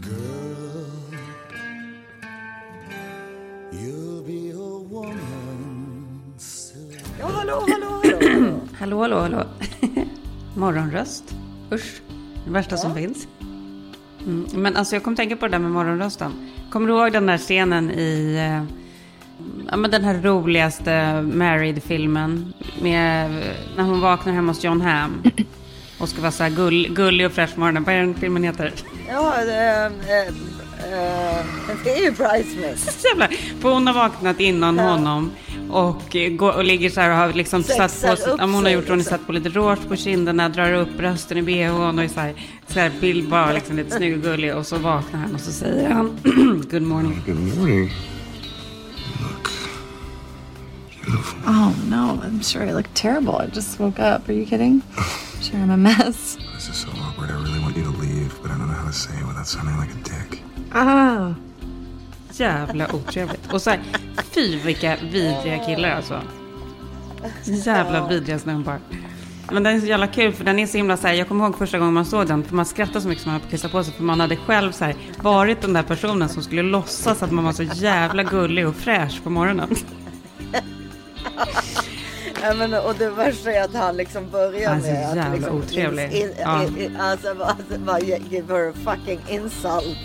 Girl, you'll be a woman soon. Ja, hallå, hallå, hallå. Hallå, hallå, hallå. Morgonröst. Usch. Det värsta som finns. Mm. Men alltså jag kom tänka på det där med morgonrösten. Kommer du ihåg den där scenen i... eh, Ja, men den här roligaste Married-filmen. Med, när hon vaknar hemma hos John Hamm. Och ska vara så här gull, gullig och fräsch på morgonen. Vad är den filmen heter? Ja, eh, eh, det är ju Bridesmaids. För hon har vaknat innan honom. Och, går, och ligger så här och har liksom Sexar satt på, upp hon har gjort, hon har liksom. satt på lite rouge på kinderna, drar upp brösten i bhn och är så här, så här bild bara liksom lite snygg och gullig. Och så vaknar han och så säger han good morning. Good morning. Look beautiful. Oh no, I'm sure I look terrible. I just woke up. Are you kidding? Sure, I'm a mess say it without sounding like a dick. Oh. Jävla otrevligt. Och så här, fy vilka vidriga killar alltså. Jävla vidriga snubbar. Men den är så jävla kul för den är så himla så här, jag kommer ihåg första gången man såg den, för man skrattade så mycket som man höll på att kissa på sig, för man hade själv så här, varit den där personen som skulle låtsas att man var så jävla gullig och fräsch på morgonen. Ja, men, och det värsta är att han liksom börjar Han är så med att jävla liksom, otrevlig. In, Ja. in, in, alltså, bara- alltså, bara give her a fucking insult.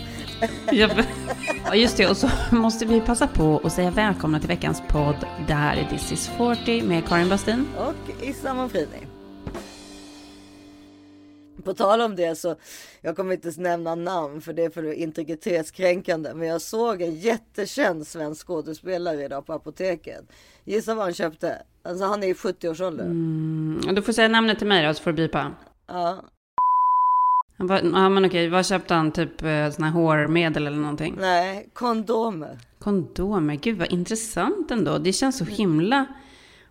Ja, just det. Och så måste vi passa på att säga välkomna till veckans podd. Det här är This is 40 med Karin Bastin. Och Issa Manfrini. På tal om det så, jag kommer inte nämna namn för det är för integritetskränkande. Men jag såg en jättekänd svensk skådespelare idag på apoteket. Gissa vad han köpte? Alltså han är i 70-årsåldern. Mm, du får säga namnet till mig då, så får du bipa. Ja, Han Ja, men okej. Vad köpte han? Typ eh, sån här hårmedel eller någonting? nej, kondomer. Kondomer. Gud, vad intressant ändå. Det känns så himla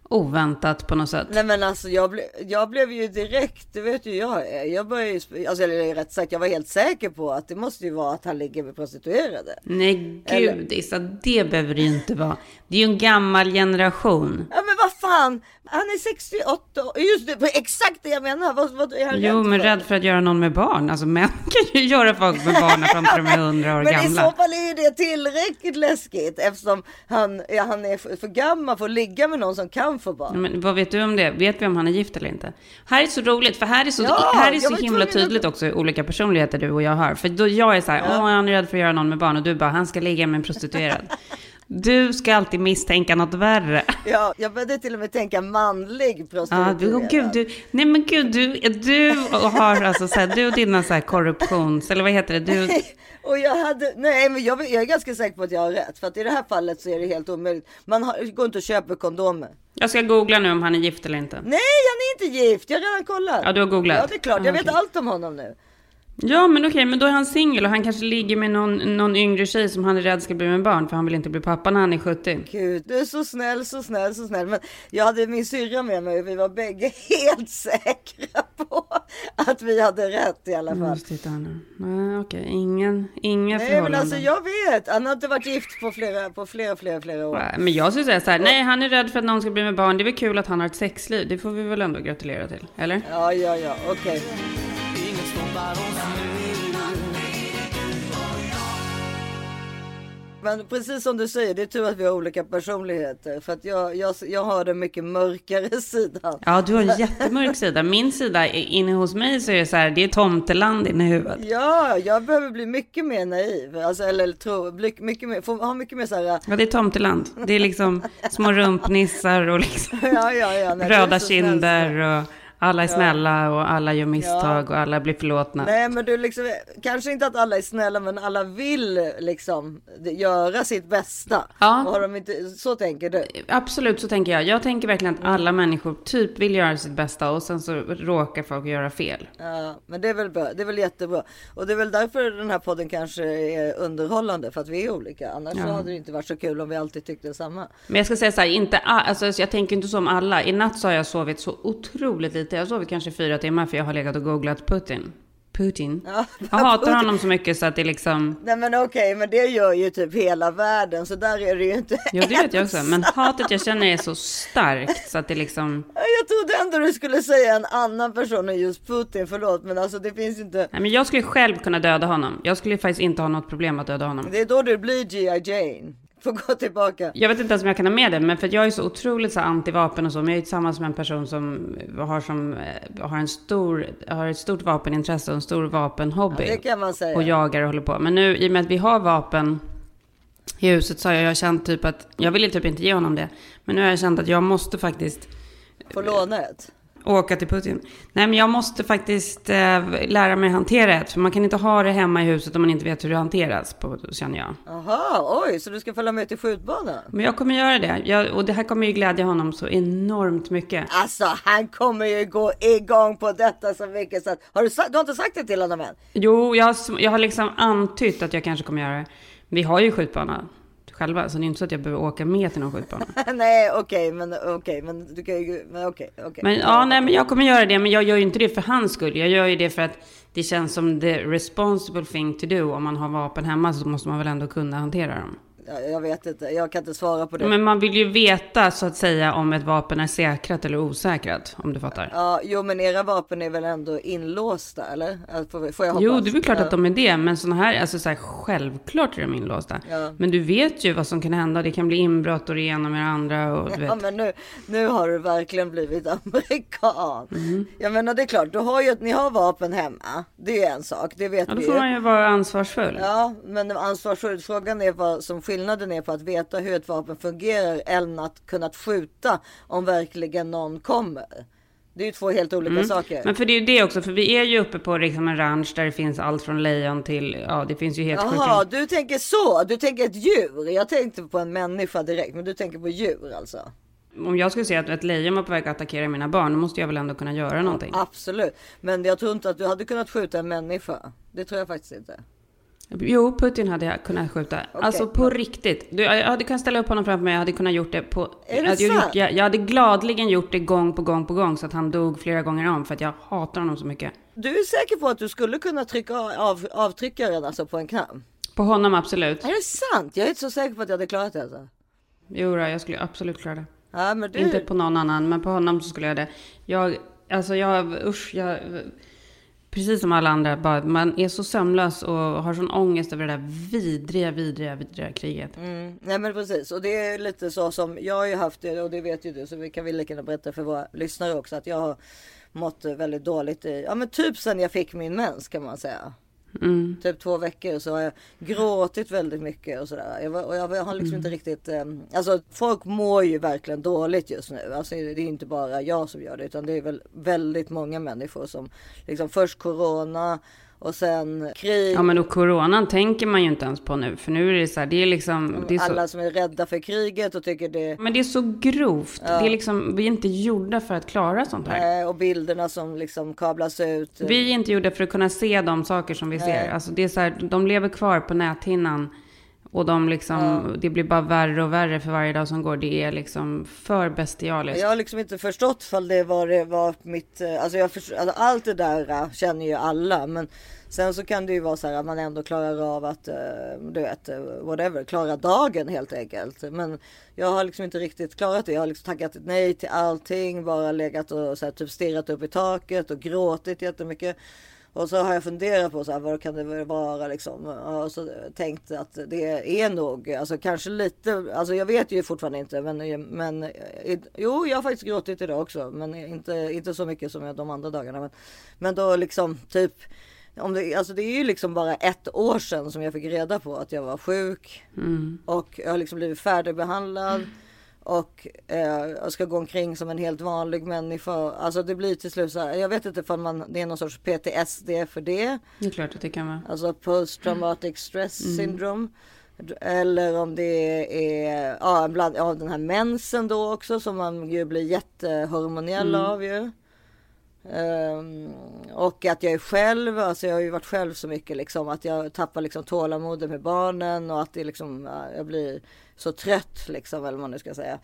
oväntat på något sätt. Nej men alltså jag, ble, jag blev ju direkt, det vet ju jag. Jag började ju, alltså eller rätt sagt, jag var helt säker på att det måste ju vara att han ligger med prostituerade. Nej, Eller- gud Issa, det behöver det ju inte vara. Det är ju en gammal generation. Ja men vad fan, han är 68 år. Just det, exakt det jag menar. Vad, vad är han Jo, men för? rädd för att göra någon med barn. Alltså män kan ju göra folk med barn fram till de är hundra år Men i gamla. så fall är ju det tillräckligt läskigt eftersom han, ja, han är för, gammal för att ligga med någon som kan få barn. Ja, Men vad vet du om det? Vet vi om han är gift eller inte? Här är så roligt, för här är så, Ja, här är så himla tvungen att- tydligt också hur olika personligheter du och jag har. För då jag är så här, åh han är rädd för att göra någon med barn och du bara, han ska ligga med en prostituerad. Du ska alltid misstänka något värre. Ja, jag började till och med tänka manlig prostituerad. du, åh, gud, du, nej men gud, du, du har alltså så här, du och dina så här korruptions, eller vad heter det? Du, Och jag hade, nej men jag, jag är ganska säker på att jag har rätt. För att i det här fallet så är det helt omöjligt. Man har, går inte och köper kondomer. jag ska googla nu om han är gift eller inte. Nej, han är inte gift. Jag har redan kollat. Ja, du har googlat? Ja, det är klart. Ja, Jag vet okej. allt om honom nu. Ja, men okej, men då är han singel och han kanske ligger med någon, någon yngre tjej som han är rädd ska bli med barn för han vill inte bli pappa när han är 70. Gud, du är så snäll, så snäll, så snäll. Men jag hade min syrra med mig och vi var bägge helt säkra på att vi hade rätt i alla fall. måste titta här nu. Nej, okej, ingen, inga Nej, men förhållanden. alltså jag vet. Han har inte varit gift på flera, på flera, flera, flera år. Nej, Men jag skulle säga så här, nej han är rädd för att någon ska bli med barn. Det är väl kul att han har ett sexliv. Det får vi väl ändå gratulera till, eller? Ja, ja, ja, okej. Men precis som du säger, det är tur att vi har olika personligheter. För att jag, jag, jag har den mycket mörkare sidan. Ja, du har en jättemörk sida. Min sida, inne hos mig så är det så här, det är tomteland inne i huvudet. Ja, jag behöver bli mycket mer naiv. Alltså, eller tro, bli mycket mer, få ha mycket mer så här. Ja, det är tomteland. Det är liksom små rumpnissar och liksom Ja, ja, ja. nej, röda kinder och alla är snälla och alla gör misstag och alla blir förlåtna. Nej, men du liksom, kanske inte att alla är snälla, men alla vill liksom göra sitt bästa. Ja. Och har de inte, så tänker du? Absolut, så tänker jag. Jag tänker verkligen att alla människor typ vill göra sitt bästa och sen så råkar folk göra fel. Ja, men det är väl bra. Det är väl jättebra. Och det är väl därför den här podden kanske är underhållande, för att vi är olika. Annars så hade det inte varit så kul om vi alltid tyckte samma. Men jag ska säga så här, inte, alltså, jag tänker inte som alla. I natt så har jag sovit så otroligt lite. Jag har sovit kanske fyra timmar för jag har legat och googlat Putin. Putin. Ja, jag hatar Putin. honom så mycket så att det liksom... Nej men okej, men det gör ju typ hela världen, så där är det ju inte. Jo, det vet jag också. Men hatet jag känner är så starkt så att det liksom... Jag trodde ändå du skulle säga en annan person än just Putin, förlåt, men alltså det finns inte. Nej, men jag skulle själv kunna döda honom. Jag skulle faktiskt inte ha något problem att döda honom. Det är då du blir G.I. Jane. Får gå tillbaka. Jag vet inte ens om jag kan ha med det, men för att jag är så otroligt så antivapen och så. Men jag är tillsammans med en person som har, som, eh, har, en stor, har ett stort vapenintresse och en stor vapenhobby. Det kan man säga. och jagar och håller på. Men nu i och med att vi har vapen i huset så har jag känt typ att, jag vill typ inte ge honom det. Men nu har jag känt att jag måste faktiskt På lånet. åka till Putin. Nej men jag måste faktiskt eh, lära mig hantera ett. För man kan inte ha det hemma i huset om man inte vet hur det hanteras, på, känner jag. Jaha, oj, så du ska följa med till skjutbanan? Men jag kommer göra det. Jag, och det här kommer ju glädja honom så enormt mycket. Alltså, han kommer ju gå igång på detta så mycket så att, har du, du har inte sagt det till honom än? Jo, jag, har- jag har liksom antytt att jag kanske kommer göra det. Vi har ju skjutbana själva, så det är inte så att jag behöver åka med till någon skjutbana. nej, okej, men okej, men du kan ju, men okej, okej. Men ja, nej, men jag kommer göra det, men jag gör ju inte det för hans skull. Jag gör ju det för att det känns som the responsible thing to do. Om man har vapen hemma så måste man väl ändå kunna hantera dem. Ja, Jag vet inte, jag kan inte svara på det. Men man vill ju veta så att säga om ett vapen är säkrat eller osäkrat, om du fattar. Ja, jo, men era vapen är väl ändå inlåsta, eller? Ja, Får, får jag hoppas? Jo, det är väl klart ja. att de är det, men sådana här, alltså så här, självklart är de inlåsta. Ja. Men du vet ju vad som kan hända, det kan bli inbrott och det ena med det andra och du Ja, vet. men nu, nu har du verkligen blivit amerikan. Mm. Jag menar, det är klart, du har ju, ni har vapen hemma. Det är en sak, det vet Ja, då vi får ju. man ju vara ansvarsfull. Ja, men ansvarsfull frågan är vad som skillnaden är på att veta hur ett vapen fungerar än att kunna skjuta om verkligen någon kommer. Det är ju två helt olika saker. Mm. Men för det är ju det också, för vi är ju uppe på liksom en ranch där det finns allt från lejon till, ja det finns ju helt Jaha, du tänker så. Du tänker ett djur. Jag tänkte på en människa direkt, men du tänker på djur alltså. Om jag skulle säga att ett lejon var på väg att attackera mina barn, då måste jag väl ändå kunna göra någonting. Absolut, men jag tror inte att du hade kunnat skjuta en människa. Det tror jag faktiskt inte. Jo, Putin hade jag kunnat skjuta. Alltså på riktigt. Du, jag hade kunnat ställa upp honom framför mig, jag hade kunnat gjort det på... Är det jag, hade ju sant? gjort, jag, jag hade gladligen gjort det gång på gång på gång så att han dog flera gånger om för att jag hatar honom så mycket. Du är säker på att du skulle kunna trycka av avtryckaren alltså på en knapp? På honom absolut. Är det sant? Jag är inte så säker på att jag hade klarat det alltså. Jo, då, jag skulle absolut klara det. Ja, du... Inte på någon annan, men på honom så skulle jag det. Jag, alltså jag, usch, jag... Precis som alla andra, bara, man är så sömnlös och har sån ångest över det där vidriga, vidriga, vidriga kriget. Mm, nej men precis och det är lite så som jag har ju haft det och det vet ju du så vi kan väl lika gärna berätta för våra lyssnare också att jag har mått väldigt dåligt i, ja men typ sen jag fick min mens kan man säga. Mm. Typ två veckor så har jag gråtit väldigt mycket och sådär. Jag, och jag, jag har liksom Mm. inte riktigt, eh, alltså folk mår ju verkligen dåligt just nu. Alltså det är inte bara jag som gör det utan det är väl väldigt många människor som liksom först corona och sen krig. Ja, men och coronan tänker man ju inte ens på nu, för nu är det så här, det är liksom... Det är så, alla som är rädda för kriget och tycker det men det är så grovt. Det är liksom, vi är inte gjorda för att klara sånt här. Eh, och bilderna som liksom kablas ut. Vi är inte gjorda för att kunna se de saker som vi ser. Alltså det är så här, de lever kvar på näthinnan. Och de liksom, det blir bara värre och värre för varje dag som går. Det är liksom för bestialiskt. Jag har liksom inte förstått fall det var, det var mitt, eh, alltså, jag förstår, alltså allt det där eh, känner ju alla. Men sen så kan det ju vara så här att man ändå klarar av att, eh, du vet, whatever, klara dagen helt enkelt. Men jag har liksom inte riktigt klarat det. Jag har liksom tackat nej till allting, bara legat och så här, typ stirrat upp i taket och gråtit jättemycket. Och så har jag funderat på så här, vad kan det vara liksom. Och så tänkt att det är nog, alltså kanske lite, alltså jag vet ju fortfarande inte. Men, men eh, jo, jag har faktiskt gråtit idag också. Men inte, inte så mycket som de andra dagarna. Men, men då liksom typ, om det, alltså det är ju liksom bara ett år sedan som jag fick reda på att jag var sjuk. Och jag har liksom blivit färdigbehandlad. Och eh, ska gå omkring som en helt vanlig människa. Alltså det blir till slut så här. Jag vet inte om man, det är någon sorts PTSD för det. Det är klart att det kan vara. Alltså post traumatic stress syndrome. Eller om det är ja, bland, ja, den här mensen då också som man ju blir jättehormoniell av ju. Ehm, och att jag är själv, alltså jag har ju varit själv så mycket liksom att jag tappar liksom tålamodet med barnen och att det liksom, ja, jag blir så trött liksom eller vad man nu ska säga.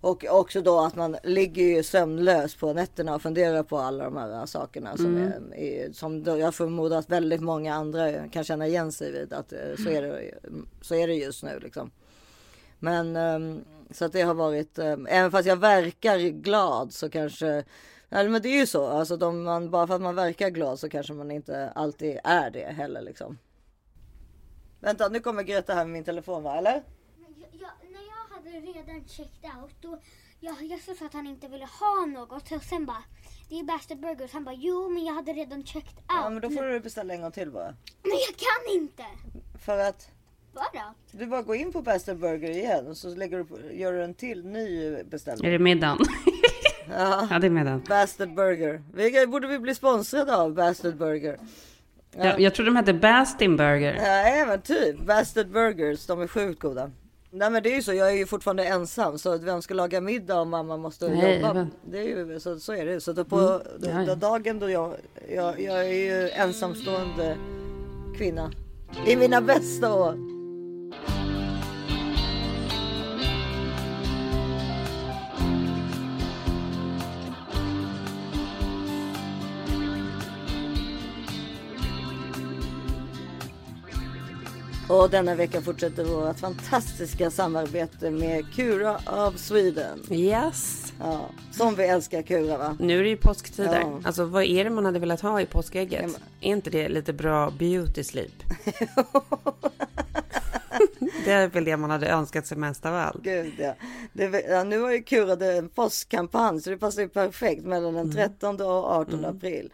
Och också då att man ligger ju sömnlös på nätterna och funderar på alla de här sakerna som, är, är, som jag förmodar att väldigt många andra kan känna igen sig vid. Att eh, så är det, så är det just nu liksom. Men ehm, så att det har varit, ehm, även fast jag verkar glad så kanske Ja, men det är ju så, alltså de, man, bara för att man verkar glad så kanske man inte alltid är det heller liksom. Vänta, nu kommer Greta här med min telefon va, eller? Men jag, jag, när jag hade redan checked out, då jag, jag sa att han inte ville ha något. Och sen bara, det är Bastard Burgers. Han bara, jo men jag hade redan checked out. Ja, men då får du beställa en gång till bara. Men jag kan inte! För att Vadå? du bara går in på Bastard Burger igen och så lägger du gör du en till ny beställning. Är det middagen? Ja, ja, det är middagen. Bastard Burger. Vi, borde vi bli sponsrade av Bastard Burger? Jag, jag tror de hette Bastin Burger. Ja, även typ. Bastard Burgers, de är sjukt goda. Nej men det är ju så, jag är ju fortfarande ensam så vem ska laga middag om mamma måste Nej, jobba? men- Det är ju, så, så är det. Så då på Mm. då, då dagen då jag, jag, jag är ju ensamstående kvinna. I mina bästa år. Och denna vecka fortsätter vårt fantastiska samarbete med Kura of Sweden. Yes. Ja, som vi älskar Kura va? Nu är det ju påsktider. Ja. Alltså vad är det man hade velat ha i påskägget? Ja, Är inte det lite bra beauty sleep? det är väl det man hade önskat sig mest av allt. Gud ja. Det, ja nu har ju Kura en påskkampanj så det passar ju perfekt mellan den 13 och 18 april.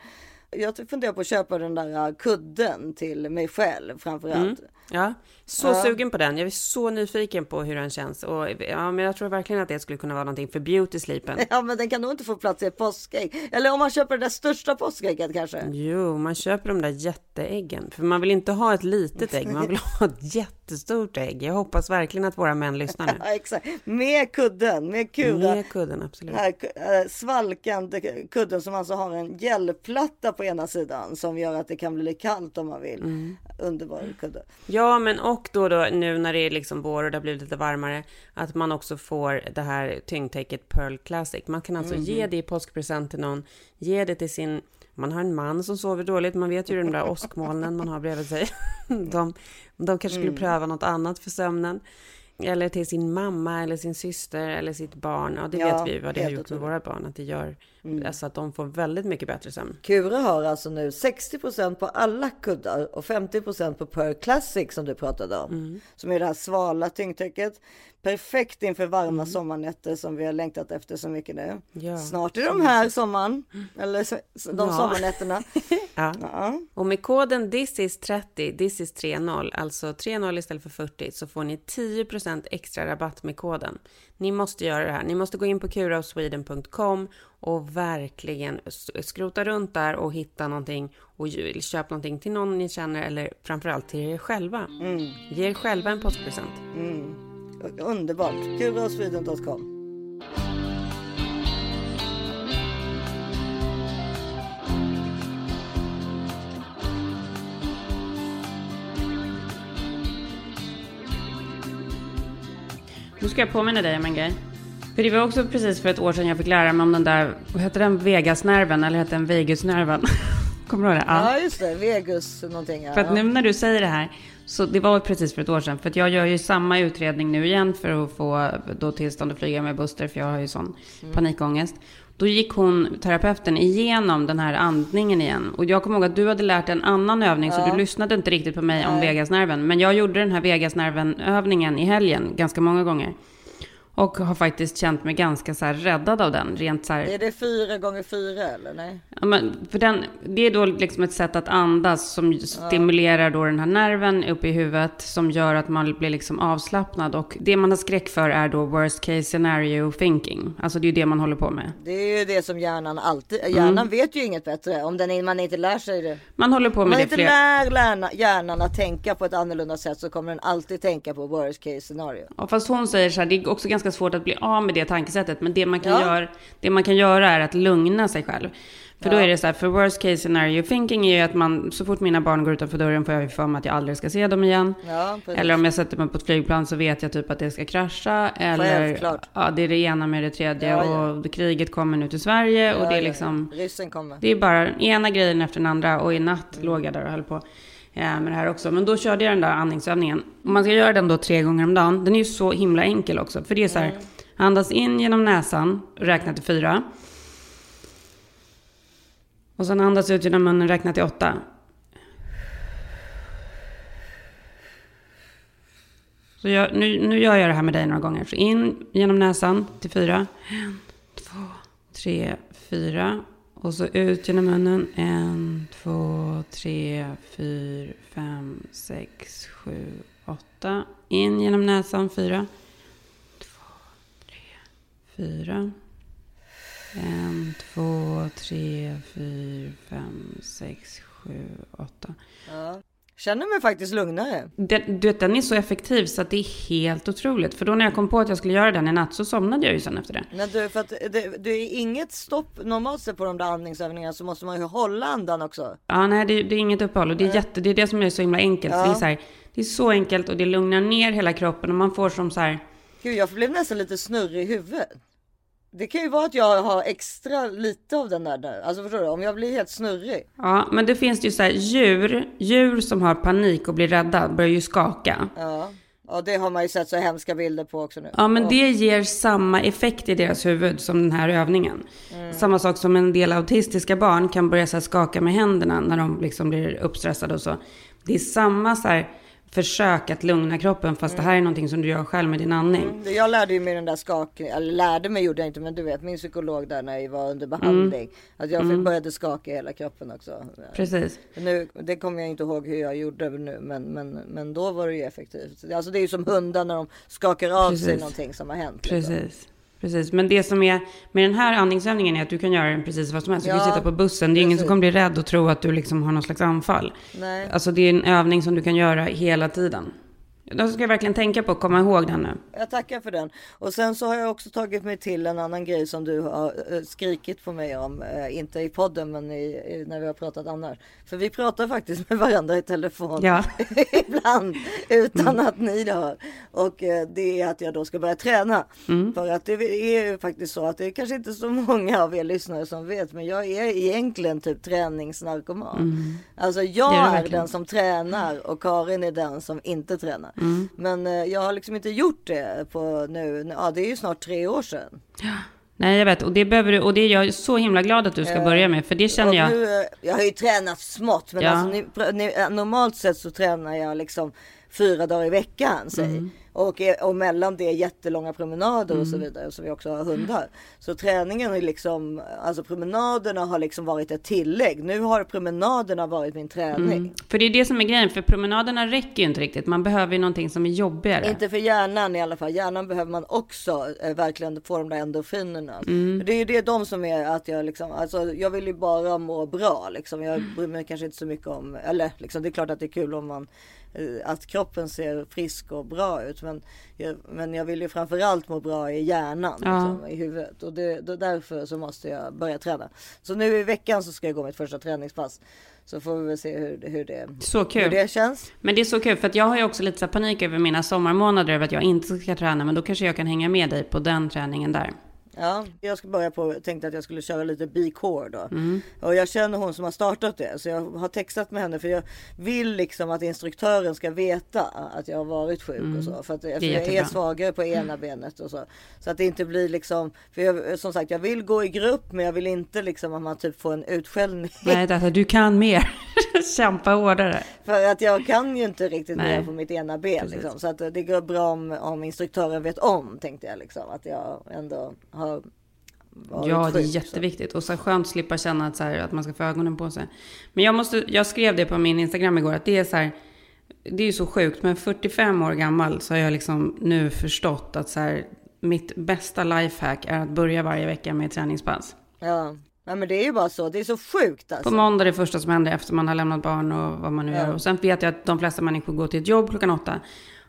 Jag funderar på att köpa den där uh, kudden till mig själv framför allt. Ja, så Ja. sugen på den. Jag är så nyfiken på hur den känns. Och, ja, men jag tror verkligen att det skulle kunna vara någonting för beauty sleepen. Ja men den kan nog inte få plats i ett påskägg. Eller om man köper det där största påskägget kanske. Jo, man köper de där jätteäggen. För man vill inte ha ett litet ägg, man vill ha ett jättestort ägg. Jag hoppas verkligen att våra män lyssnar nu. Ja exakt. Med kudden, med Kura. Med kudden, absolut. Här eh, svalkande kudden som alltså har en gällplatta på ena sidan som gör att det kan bli kallt om man vill. Mm. Underbar kudde. Ja, men och då, då nu när det är liksom vår och det har blivit lite varmare, att man också får det här tyngdtäcket Pearl Classic. Man kan alltså ge det i påskpresent till någon, ge det till sin man har en man som sover dåligt, man vet ju de där åskmolnen man har bredvid sig. De, de kanske skulle pröva något annat för sömnen. Eller till sin mamma eller sin syster eller sitt barn. Ja, det Ja, vet vi vad det har gjort med våra barn. Att det gör alltså att de får väldigt mycket bättre sömn. Kura har alltså nu 60% på alla kuddar och 50% på Pearl Classic som du pratade om. Mm. Som är det här svala tyngdtäcket. Perfekt inför varma sommarnätter som vi har längtat efter så mycket nu. Mm. Ja. Snart är de här sommaren. Eller så- så- de Ja. sommarnätterna. Ja. Ja. Och med koden thisis30, thisis30, alltså 30 istället för 40, så får ni 10% extra rabatt med koden. Ni måste göra det här. Ni måste gå in på kuraosweden.com och verkligen skrota runt där och hitta någonting och köpa någonting till någon ni känner eller framförallt till er själva. Ge er själva en påskpresent. Underbart. Kuraosweden.com. Nu ska jag påminna dig om en grej. För det var också precis för ett år sedan jag fick lära mig om den där, vad heter den, Vegasnerven eller heter den Vegusnerven? Kommer du ihåg det? Ja just det, Vegas någonting. Ja. För att nu när du säger det här, så det var precis för ett år sedan. För att jag gör ju samma utredning nu igen för att få då tillstånd att flyga med Buster, för jag har ju sån panikångest. Då gick hon, terapeuten, igenom den här andningen igen. Och jag kommer ihåg att du hade lärt en annan övning, så du lyssnade inte riktigt på mig om Vegasnerven. Men jag gjorde den här Vegasnerven-övningen i helgen ganska många gånger. Och har faktiskt känt mig ganska så här räddad av den, rent så här. Är det fyra gånger fyra eller nej? Ja, men för den, det är då liksom ett sätt att andas som stimulerar då den här nerven uppe i huvudet som gör att man blir liksom avslappnad. Och det man har skräck för är då worst case scenario thinking. Alltså det är ju det man håller på med. Det är ju det som hjärnan alltid, hjärnan vet ju inget bättre om den, man inte lär sig det. Man håller på Om med man det inte fler... lär hjärnan, hjärnan att tänka på ett annorlunda sätt så kommer den alltid tänka på worst case scenario. Ja, fast hon säger så här, det är också ganska svårt att bli av med det tankesättet. Men det man kan, Ja. göra, det man kan göra är att lugna sig själv. För då är det så här, för worst case scenario thinking är ju att man, så fort mina barn går utanför dörren får jag ju för mig att jag aldrig ska se dem igen. Ja. Eller om jag sätter mig på ett flygplan så vet jag typ att det ska krascha. Eller, ja, det är det ena med det tredje. Ja, ja. Och kriget kommer nu till Sverige. och Ja, det är ja, liksom, ja. Ryssen kommer. det är bara ena grejen efter den andra. Och i natt Mm. låg jag där och höll på Eh, med det här också. Men då körde jag den där andningsövningen. Man ska göra den då tre gånger om dagen. Den är ju så himla enkel också. För det är så här, Mm. andas in genom näsan, räkna till fyra. Och sen andas ut genom munnen, räkna till åtta. Så jag, nu, nu gör jag det här med dig några gånger. Så in genom näsan till fyra. En, två, tre, fyra. Och så ut genom munnen. En, två, tre, fyra, fem, sex, sju, åtta. In genom näsan, fyra. Två, tre, fyra. En, två, tre, fyra, fem, sex, sju, åtta. Ja. Känner mig faktiskt lugnare. Det, du vet, den är så effektiv så att det är helt otroligt. För då när jag kom på att jag skulle göra den i natt så somnade jag ju sen efter det. Men du, för att det, det är inget stopp normalt sett på de där andningsövningarna så måste man ju hålla andan också. Ja, nej, det, det är inget uppehåll och det är, jätte, det är det som är så himla enkelt. Ja. Det, är så här, det är så enkelt och det lugnar ner hela kroppen och man får som så här, Gud, jag blev nästan lite snurrig i huvudet. Det kan ju vara att jag har extra lite av den där nu. Alltså förstår du? Om jag blir helt snurrig. ja, men det finns ju så här djur, djur som har panik och blir rädda börjar ju skaka. Ja. Ja, det har man ju sett så hemska bilder på också nu. Ja, men det ger samma effekt i deras huvud som den här övningen. Samma sak som en del autistiska barn kan börja så skaka med händerna när de liksom blir uppstressade och så. Det är samma så här försök att lugna kroppen, fast det här är någonting som du gör själv med din andning. Det- Jag lärde ju mig den där skakningen, eller lärde mig gjorde jag inte, men du vet min psykolog där när jag var under behandling. Att jag fick började skaka hela kroppen också. Precis. Nu, det kommer jag inte ihåg hur jag gjorde nu, men, men, men då var det ju effektivt. Alltså det är ju som hundar när de skakar av sig Precis. någonting som har hänt. liksom. Precis. Precis, men det som är med den här andningsövningen är att du kan göra den precis vad som helst. Du kan Ja, sitta på bussen, det är ingen som precis. kommer bli rädd och tro att du liksom har någon slags anfall. Nej. Alltså det är en övning som du kan göra hela tiden. Då ska jag verkligen tänka på att komma ihåg den nu. Jag tackar för den. Och sen så har jag också tagit mig till en annan grej som du har eh, skrikit på mig om. Eh, inte i podden men i, när vi har pratat annars. För vi pratar faktiskt med varandra i telefon. Ja. ibland utan att ni hör. Och eh, det är att jag då ska börja träna. För att det är ju faktiskt så att det är kanske inte så många av er lyssnare som vet. Men jag är egentligen typ träningsnarkoman. Alltså jag Det är är, den som tränar och Karin är den som inte tränar. Mm. Men eh, jag har liksom inte gjort det på nu. Ja, det är ju snart tre år sedan. Nej, jag vet. Och det behöver du. Och det är jag så himla glad att du ska börja med. För det känner jag. Nu, eh, jag har ju tränat smått, men Ja. alltså, ni, ni, eh, normalt sett så tränar jag liksom fyra dagar i veckan. Säg. Mm. Och, eh, och mellan det jättelånga promenader och så Mm. vidare. Så vi också har hundar. Så träningen är liksom, alltså promenaderna har liksom varit ett tillägg. Nu har promenaderna varit min träning. Mm. För det är det som är grejen. För promenaderna räcker ju inte riktigt. Man behöver ju någonting som är jobbigare. Inte för hjärnan i alla fall. Hjärnan behöver man också eh, verkligen få de där endorfinerna. Mm. Det är ju det de som är att jag liksom, alltså jag vill ju bara må bra liksom. Jag Mm. bryr mig kanske inte så mycket om, eller liksom det är klart att det är kul om man, att kroppen ser frisk och bra ut. Men jag, men jag vill ju framförallt må bra i hjärnan, Ja. liksom, i huvudet. Och det, då, därför så måste jag börja träna. Så nu i veckan så ska jag gå mitt första träningspass. Så får vi väl se hur, hur, det, Så kul. hur det känns. Men det är så kul. För jag har ju också lite panik över mina sommarmånader. Över att jag inte ska träna. Men då kanske jag kan hänga med dig på den träningen där. Ja, jag ska börja på, tänkte att jag skulle köra lite B-core då. Mm. Och jag känner hon som har startat det. Så jag har textat med henne för jag vill liksom att instruktören ska veta att jag har varit sjuk och så. För att för jag är Mm. svagare på ena benet och så. Så att det inte blir liksom, för jag, som sagt jag vill gå i grupp men jag vill inte liksom att man typ får en utskällning. Nej, alltså, du kan mer. Kämpa hårdare. För att jag kan ju inte riktigt mer på mitt ena ben. Liksom. Så att det går bra om, om instruktören vet om tänkte jag liksom. Att jag ändå har varit Ja, det är sjuk, så. jätteviktigt. Och så skönt att slippa känna att, så här, att man ska få ögonen på sig. Men jag, måste, jag skrev det på min Instagram igår, att det är så här, det är ju så sjukt, men 45 år gammal så har jag liksom nu förstått att så här, mitt bästa lifehack är att börja varje vecka med träningspass. Ja. ja, men det är ju bara så. Det är så sjukt alltså. På måndag är det första som händer efter man har lämnat barn och vad man nu Ja. gör. Och sen vet jag att de flesta människor går till ett jobb klockan åtta.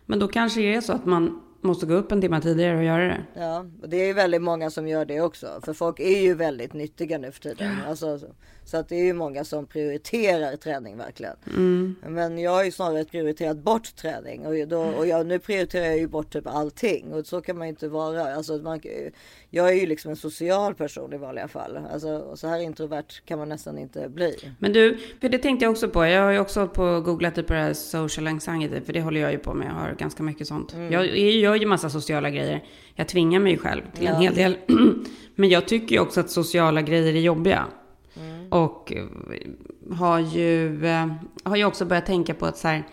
Men då kanske det är så att man, måste gå upp en timme tidigare och göra det. Ja, och det är väldigt många som gör det också. För folk är ju väldigt nyttiga nu för tiden. Alltså, så, att det är ju många som prioriterar träning verkligen. Men jag har ju snarare prioriterat bort träning. Och, då, och jag, nu prioriterar jag ju bort typ allting. Och så kan man ju inte vara. Alltså, man, jag är ju liksom en social person i vanliga fall. Alltså, så här introvert kan man nästan inte bli. Men du, för det tänkte jag också på. Jag har ju också hållit på och googlat på det här social anxiety, för det håller jag ju på med. Jag har ganska mycket sånt. Jag, jag gör ju massa sociala grejer. Jag tvingar mig själv till en hel del. Men jag tycker ju också att sociala grejer är jobbiga. Och eh, har ju, eh, har ju också börjat tänka på att så här,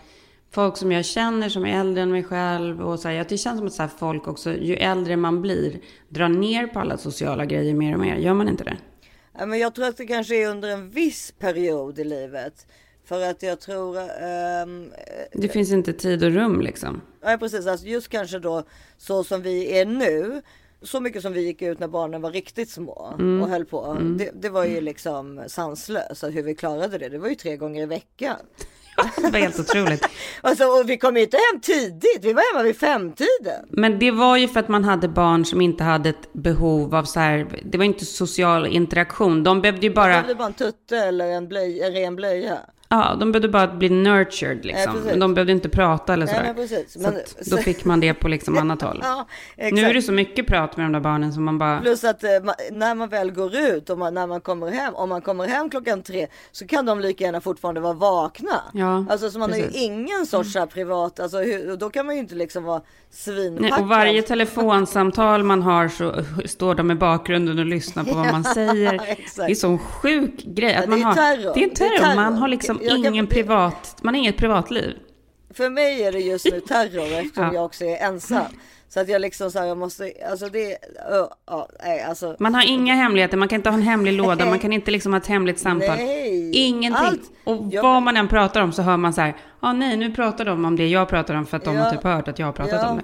folk som jag känner som är äldre än mig själv och så här, ja, det känns som att så här, folk också, ju äldre man blir, drar ner på alla sociala grejer mer och mer. Gör man inte det? Ja, men jag tror att det kanske är under en viss period i livet. För att jag tror... ehm, Det finns inte tid och rum liksom. Ja precis, alltså just kanske då så som vi är nu. Så mycket som vi gick ut när barnen var riktigt små och höll på. Det, det var ju liksom sanslöst alltså hur vi klarade det. Det var ju tre gånger i veckan. Det var helt otroligt. Alltså, och vi kom inte hem tidigt. Vi var hemma vid femtiden. Men det var ju för att man hade barn som inte hade ett behov av så här, det var inte social interaktion. De behövde ju bara, var bara en tutte eller en, blöj, en ren blöja. Ja, de behövde bara bli nurtured liksom. precis. Men de behövde inte prata eller sådär. precis. Så Men- då fick man det på liksom annat håll. Ja. Nu är det så mycket prat med de där barnen som man bara, Plus att eh, när man väl går ut och man, när man kommer hem, om man kommer hem klockan tre så kan de lika gärna fortfarande vara vakna. Ja, alltså så man har ju precis. ingen sorts så här privat, alltså hur, då kan man ju inte liksom vara svinpackad. Nej, och varje telefonsamtal man har så står de i bakgrunden och lyssnar på vad man säger. Det är sån sjuk grej. Att Ja, det man är har, terror. Det är terror. Man har liksom Jag kan- ingen privat, man har inget privatliv. För mig är det just nu terror eftersom Ja. jag också är ensam. Så att jag liksom så här, jag måste, alltså det, uh, ja, nej alltså. Man har inga hemligheter, man kan inte ha en hemlig låda, man kan inte liksom ha ett hemligt samtal. Nej, Ingenting. allt. Och Jag- vad man än pratar om så hör man så här, ja ah, nej nu pratar de om det jag pratar om för att de Ja. har typ hört att jag har pratat om det.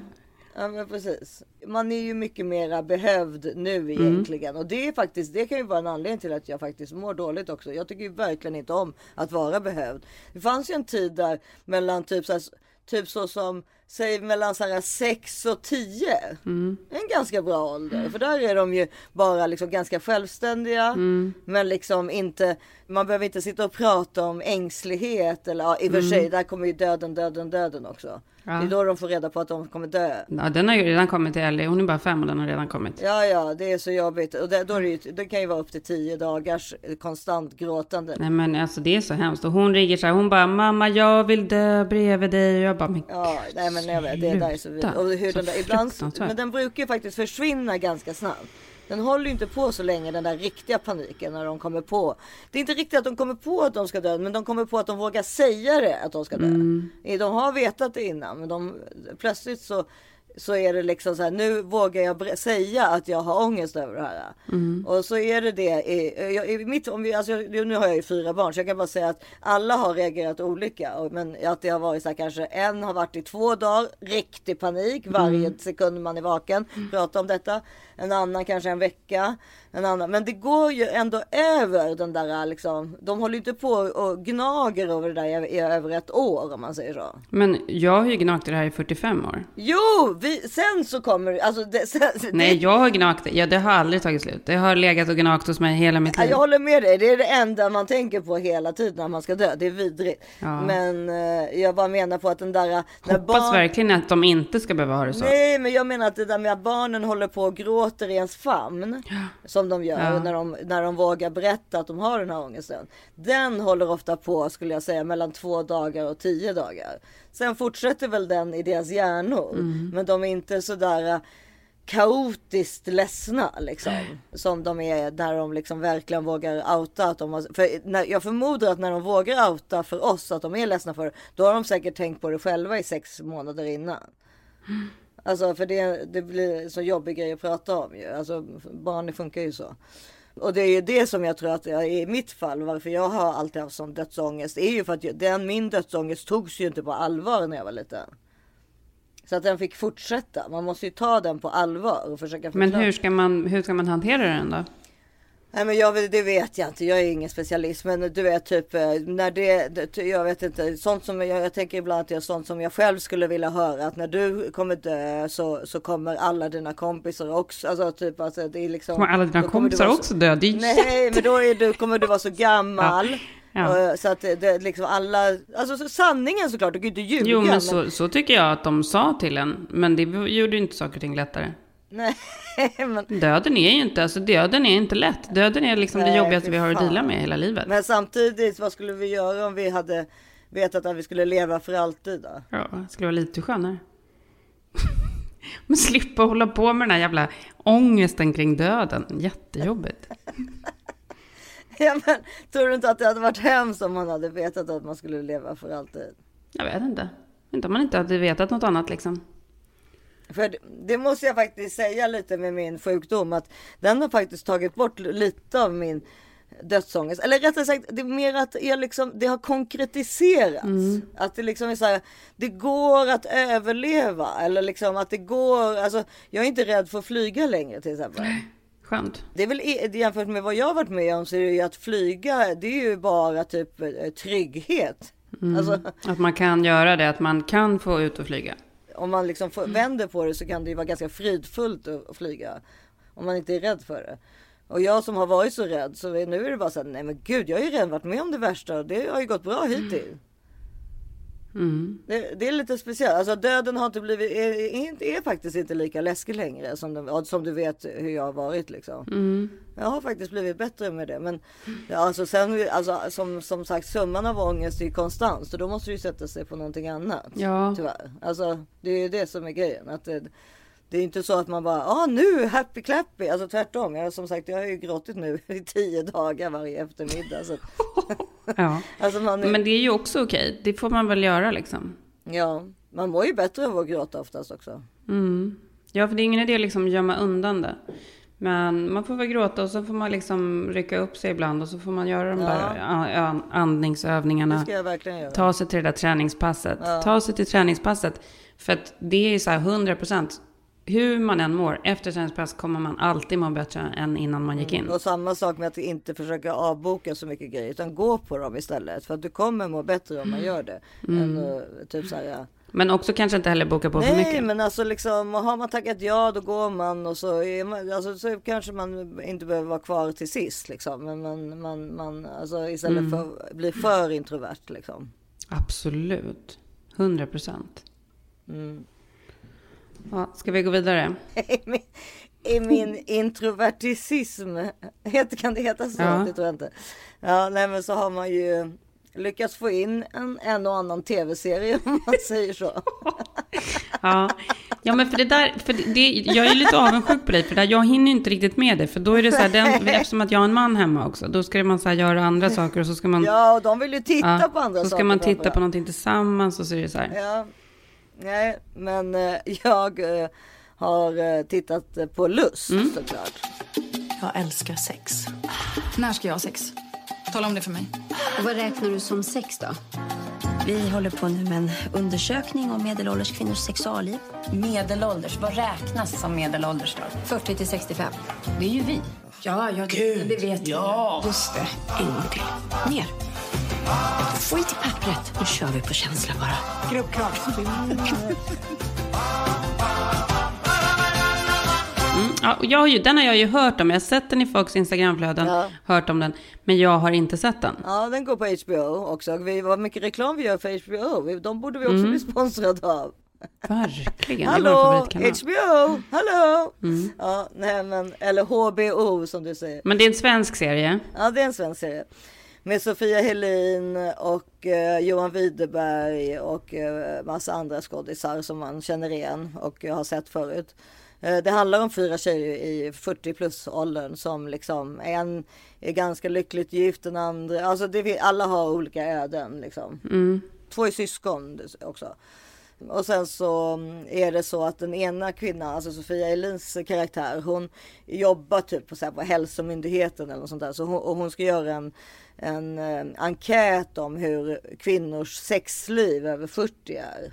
Ja men precis. Man är ju mycket mera behövd nu Mm. egentligen. Och det är faktiskt, det kan ju vara en anledning till att jag faktiskt mår dåligt också. Jag tycker ju verkligen inte om att vara behövd. Det fanns ju en tid där mellan typ så, här, typ så som, säg mellan så här 6 och 10. Mm. En ganska bra ålder. För där är de ju bara liksom ganska självständiga. Mm. Men liksom inte, man behöver inte sitta och prata om ängslighet. Eller ja, i och för sig, där kommer ju döden, döden, döden också. Mm. Ja. Det är då de får reda på att de kommer dö. Ja, den har ju redan kommit till Ellie, hon är bara fem och den har redan kommit. Ja, ja, det är så jobbigt. Och det, då är det, ju, det kan ju vara upp till tio dagars konstant gråtande. Nej men alltså det är så hemskt. Och hon ringer så här, hon bara mamma jag vill dö bredvid dig. Och jag bara, men Ja, nej men jag vet, det där är så vidrigt. Sluta. Och hur Så den där, ibland, men den brukar ju faktiskt försvinna ganska snabbt. Den håller ju inte på så länge den där riktiga paniken när de kommer på. Det är inte riktigt att de kommer på att de ska dö, men de kommer på att de vågar säga det att de ska dö. Mm. De har vetat det innan, men de plötsligt så så är det liksom så här, nu vågar jag säga att jag har ångest över det här. Mm. Och så är det det i, jag- i mitt, om vi, alltså, nu har jag ju fyra barn så jag kan bara säga att alla har reagerat olika. Och, men att det har varit så här kanske en har varit i två dagar, riktig panik varje Mm. sekund man är vaken, prata om detta. En annan kanske en vecka. En annan. Men det går ju ändå över den där liksom, de håller ju inte på och gnager över det där i, över ett år om man säger så. Men jag har ju gnagt det här i 45 år. Jo, vi, sen så kommer alltså det, sen, Nej, det, jag har gnagt det. Ja, det har aldrig tagit slut. Det har legat och gnagt hos mig hela mitt liv. jag håller med dig, det är det enda man tänker på hela tiden när man ska dö. Det är vidrigt. Ja. Men eh, jag bara menar på att den där... Hoppas verkligen att de inte ska behöva ha det så. Nej, men jag menar att det där med att barnen håller på och gråter i ens famn. Som de gör Ja. när, de, när de vågar berätta att de har den här ångesten. Den håller ofta på, skulle jag säga, mellan två dagar och tio dagar. Sen fortsätter väl den i deras hjärnor. Mm. Men de är inte sådär eh, kaotiskt ledsna liksom. Som de är när de liksom verkligen vågar outa att de har, för när, Jag förmodar att när de vågar outa för oss att de är ledsna för det, Då har de säkert tänkt på det själva i sex månader innan. Alltså för det, det blir så jobbig grej att prata om ju. Alltså barn funkar ju så. Och det är ju det som jag tror att jag, i mitt fall, varför jag har alltid haft sån dödsångest, är ju för att jag, den, min dödsångest togs ju inte på allvar när jag var liten. Så att den fick fortsätta. Man måste ju ta den på allvar och försöka Men förklara. hur ska, man, hur ska man hantera den då? Nej men jag, det vet jag inte, jag är ingen specialist. Men du vet typ eh, när det, jag vet inte, sånt som jag, jag tänker ibland att det är sånt som jag själv skulle vilja höra. Att när du kommer dö så, så kommer alla dina kompisar också. Alltså typ alltså, det är liksom. Kommer alla dina kompisar så- också dö? Det är Nej men då är du, kommer du vara så gammal. Ja. Och, Så att det, det liksom alla, alltså så sanningen såklart, du kan ju inte ljuga. Jo, men så, så tycker jag att de sa till en. Men det gjorde ju inte saker och ting lättare. Nej men, Döden är ju inte, alltså döden är inte lätt. Döden är liksom det Nej, jobbigaste fy vi har att fan. deala med hela livet. men samtidigt, vad skulle vi göra om vi hade vetat att vi skulle leva för alltid då? Ja, det skulle vara lite skönare. Men slippa hålla på med den här jävla ångesten kring döden. Jättejobbigt. Ja, men, tror du inte att det hade varit hemskt om man hade vetat att man skulle leva för alltid? Jag vet inte. Inte om man inte hade vetat något annat liksom. För det, måste jag faktiskt säga lite med min sjukdom att den har faktiskt tagit bort lite av min dödsångest. Eller rättare sagt, det är mer att jag liksom, det har konkretiserats. Att det liksom är så här, det går att överleva. Eller liksom att det går, alltså jag är inte rädd för att flyga längre till exempel. Skönt. Det är väl jämfört med vad jag har varit med om så är det ju att flyga, det är ju bara typ eh, trygghet. Alltså Att man kan göra det, att man kan få ut och flyga. Om man liksom får, vänder på det så kan det ju vara ganska fridfullt att att flyga. Om man inte är rädd för det. Och jag som har varit så rädd så nu är det bara så här, nej men gud jag har ju redan varit med om det värsta och det har ju gått bra hittills. Mm. Det, det är lite speciellt. Alltså döden har inte blivit, är, är, är faktiskt inte lika läskig längre som, den, som du vet hur jag har varit liksom. Mm. Jag har faktiskt blivit bättre med det. Men alltså sen, alltså, som, som sagt summan av ångest är konstant. Så då måste du sätta sig på någonting annat. Ja. Tyvärr. Alltså det är ju det som är grejen. Att det, det är inte så att man bara, ah nu happy clappy. Alltså tvärtom. Jag, som sagt jag har ju gråtit nu i tio dagar varje eftermiddag. Så, Ja. alltså man, är- Men det är ju också okej. Det får man väl göra liksom. ja, man mår ju bättre av att gråta oftast också. Mm. Ja, för det är ingen idé liksom gömma undan det. Men man får väl gråta och så får man liksom rycka upp sig ibland och så får man göra de Ja. där a- a- Det andningsövningarna. ska jag verkligen göra. Ta sig till det där träningspasset. Ta sig till träningspasset. För att det är så här 100 procent. Hur man än mår efter träningspass kommer man alltid må bättre än innan man gick in. Och samma sak med att inte försöka avboka så mycket grejer utan gå på dem istället. För att du kommer må bättre om man gör det. Än att, typ så här, ja. Men också kanske inte heller boka på för Nej mycket. men alltså liksom har man tackat ja då går man och så, är man, alltså, så kanske man inte behöver vara kvar till sist liksom. Men man, man, man alltså istället för att bli för introvert liksom. Absolut. 100 procent. Mm. Ja, ska vi gå vidare? I min, I min introverticism, kan det heta så? Ja. Det tror jag inte. Ja, nej men så har man ju lyckats få in en, en och annan tv-serie om man säger så. Ja. ja, men för det där, för det, jag är lite avundsjuk på dig, för där, jag hinner inte riktigt med det, för då är det så här, den, eftersom att jag har en man hemma också, då ska man så här göra andra saker och så ska man, Ja, och de vill ju titta ja, på andra så saker. ska man titta på någonting tillsammans och så är det så här. Ja, nej, men eh, jag eh, har eh, tittat på Lust Mm. såklart. Jag älskar sex. När ska jag ha sex? Tala om det för mig. Och vad räknar du som sex då? Vi håller på nu med en undersökning om medelålders kvinnors sexualliv. Medelålders, vad räknas som medelålders då? 40 till 65. Det är ju vi. Ja, ja det, det vet jag. Just det. En gång till. Ner. Skit i pappret, nu kör vi på känsla bara. Mm, ja, och jag har ju, den har jag ju hört om, jag har sett den i folks Instagramflöden, Ja. hört om den, men jag har inte sett den. Ja, den går på HBO också. Vi, vad mycket reklam vi gör för HBO. De borde vi också Mm. bli sponsrade av. Verkligen, Hallå. HBO, hallå! Mm. Ja, nej men, eller HBO som du säger. Men det är en svensk serie. Ja, det är en svensk serie. Med Sofia Helin och eh, Johan Widerberg och eh, massa andra skådisar som man känner igen och har sett förut. Eh, det handlar om fyra tjejer i 40 plus åldern som liksom en är ganska lyckligt gift, den andra, alltså det, alla har olika öden liksom. Mm. Två är syskon också. Och sen så mm, är det så att den ena kvinnan, alltså Sofia Elins karaktär, hon jobbar typ på, så här, på hälsomyndigheten eller något sånt där. Så hon, och hon ska göra en, en eh, enkät om hur kvinnors sexliv över 40 är.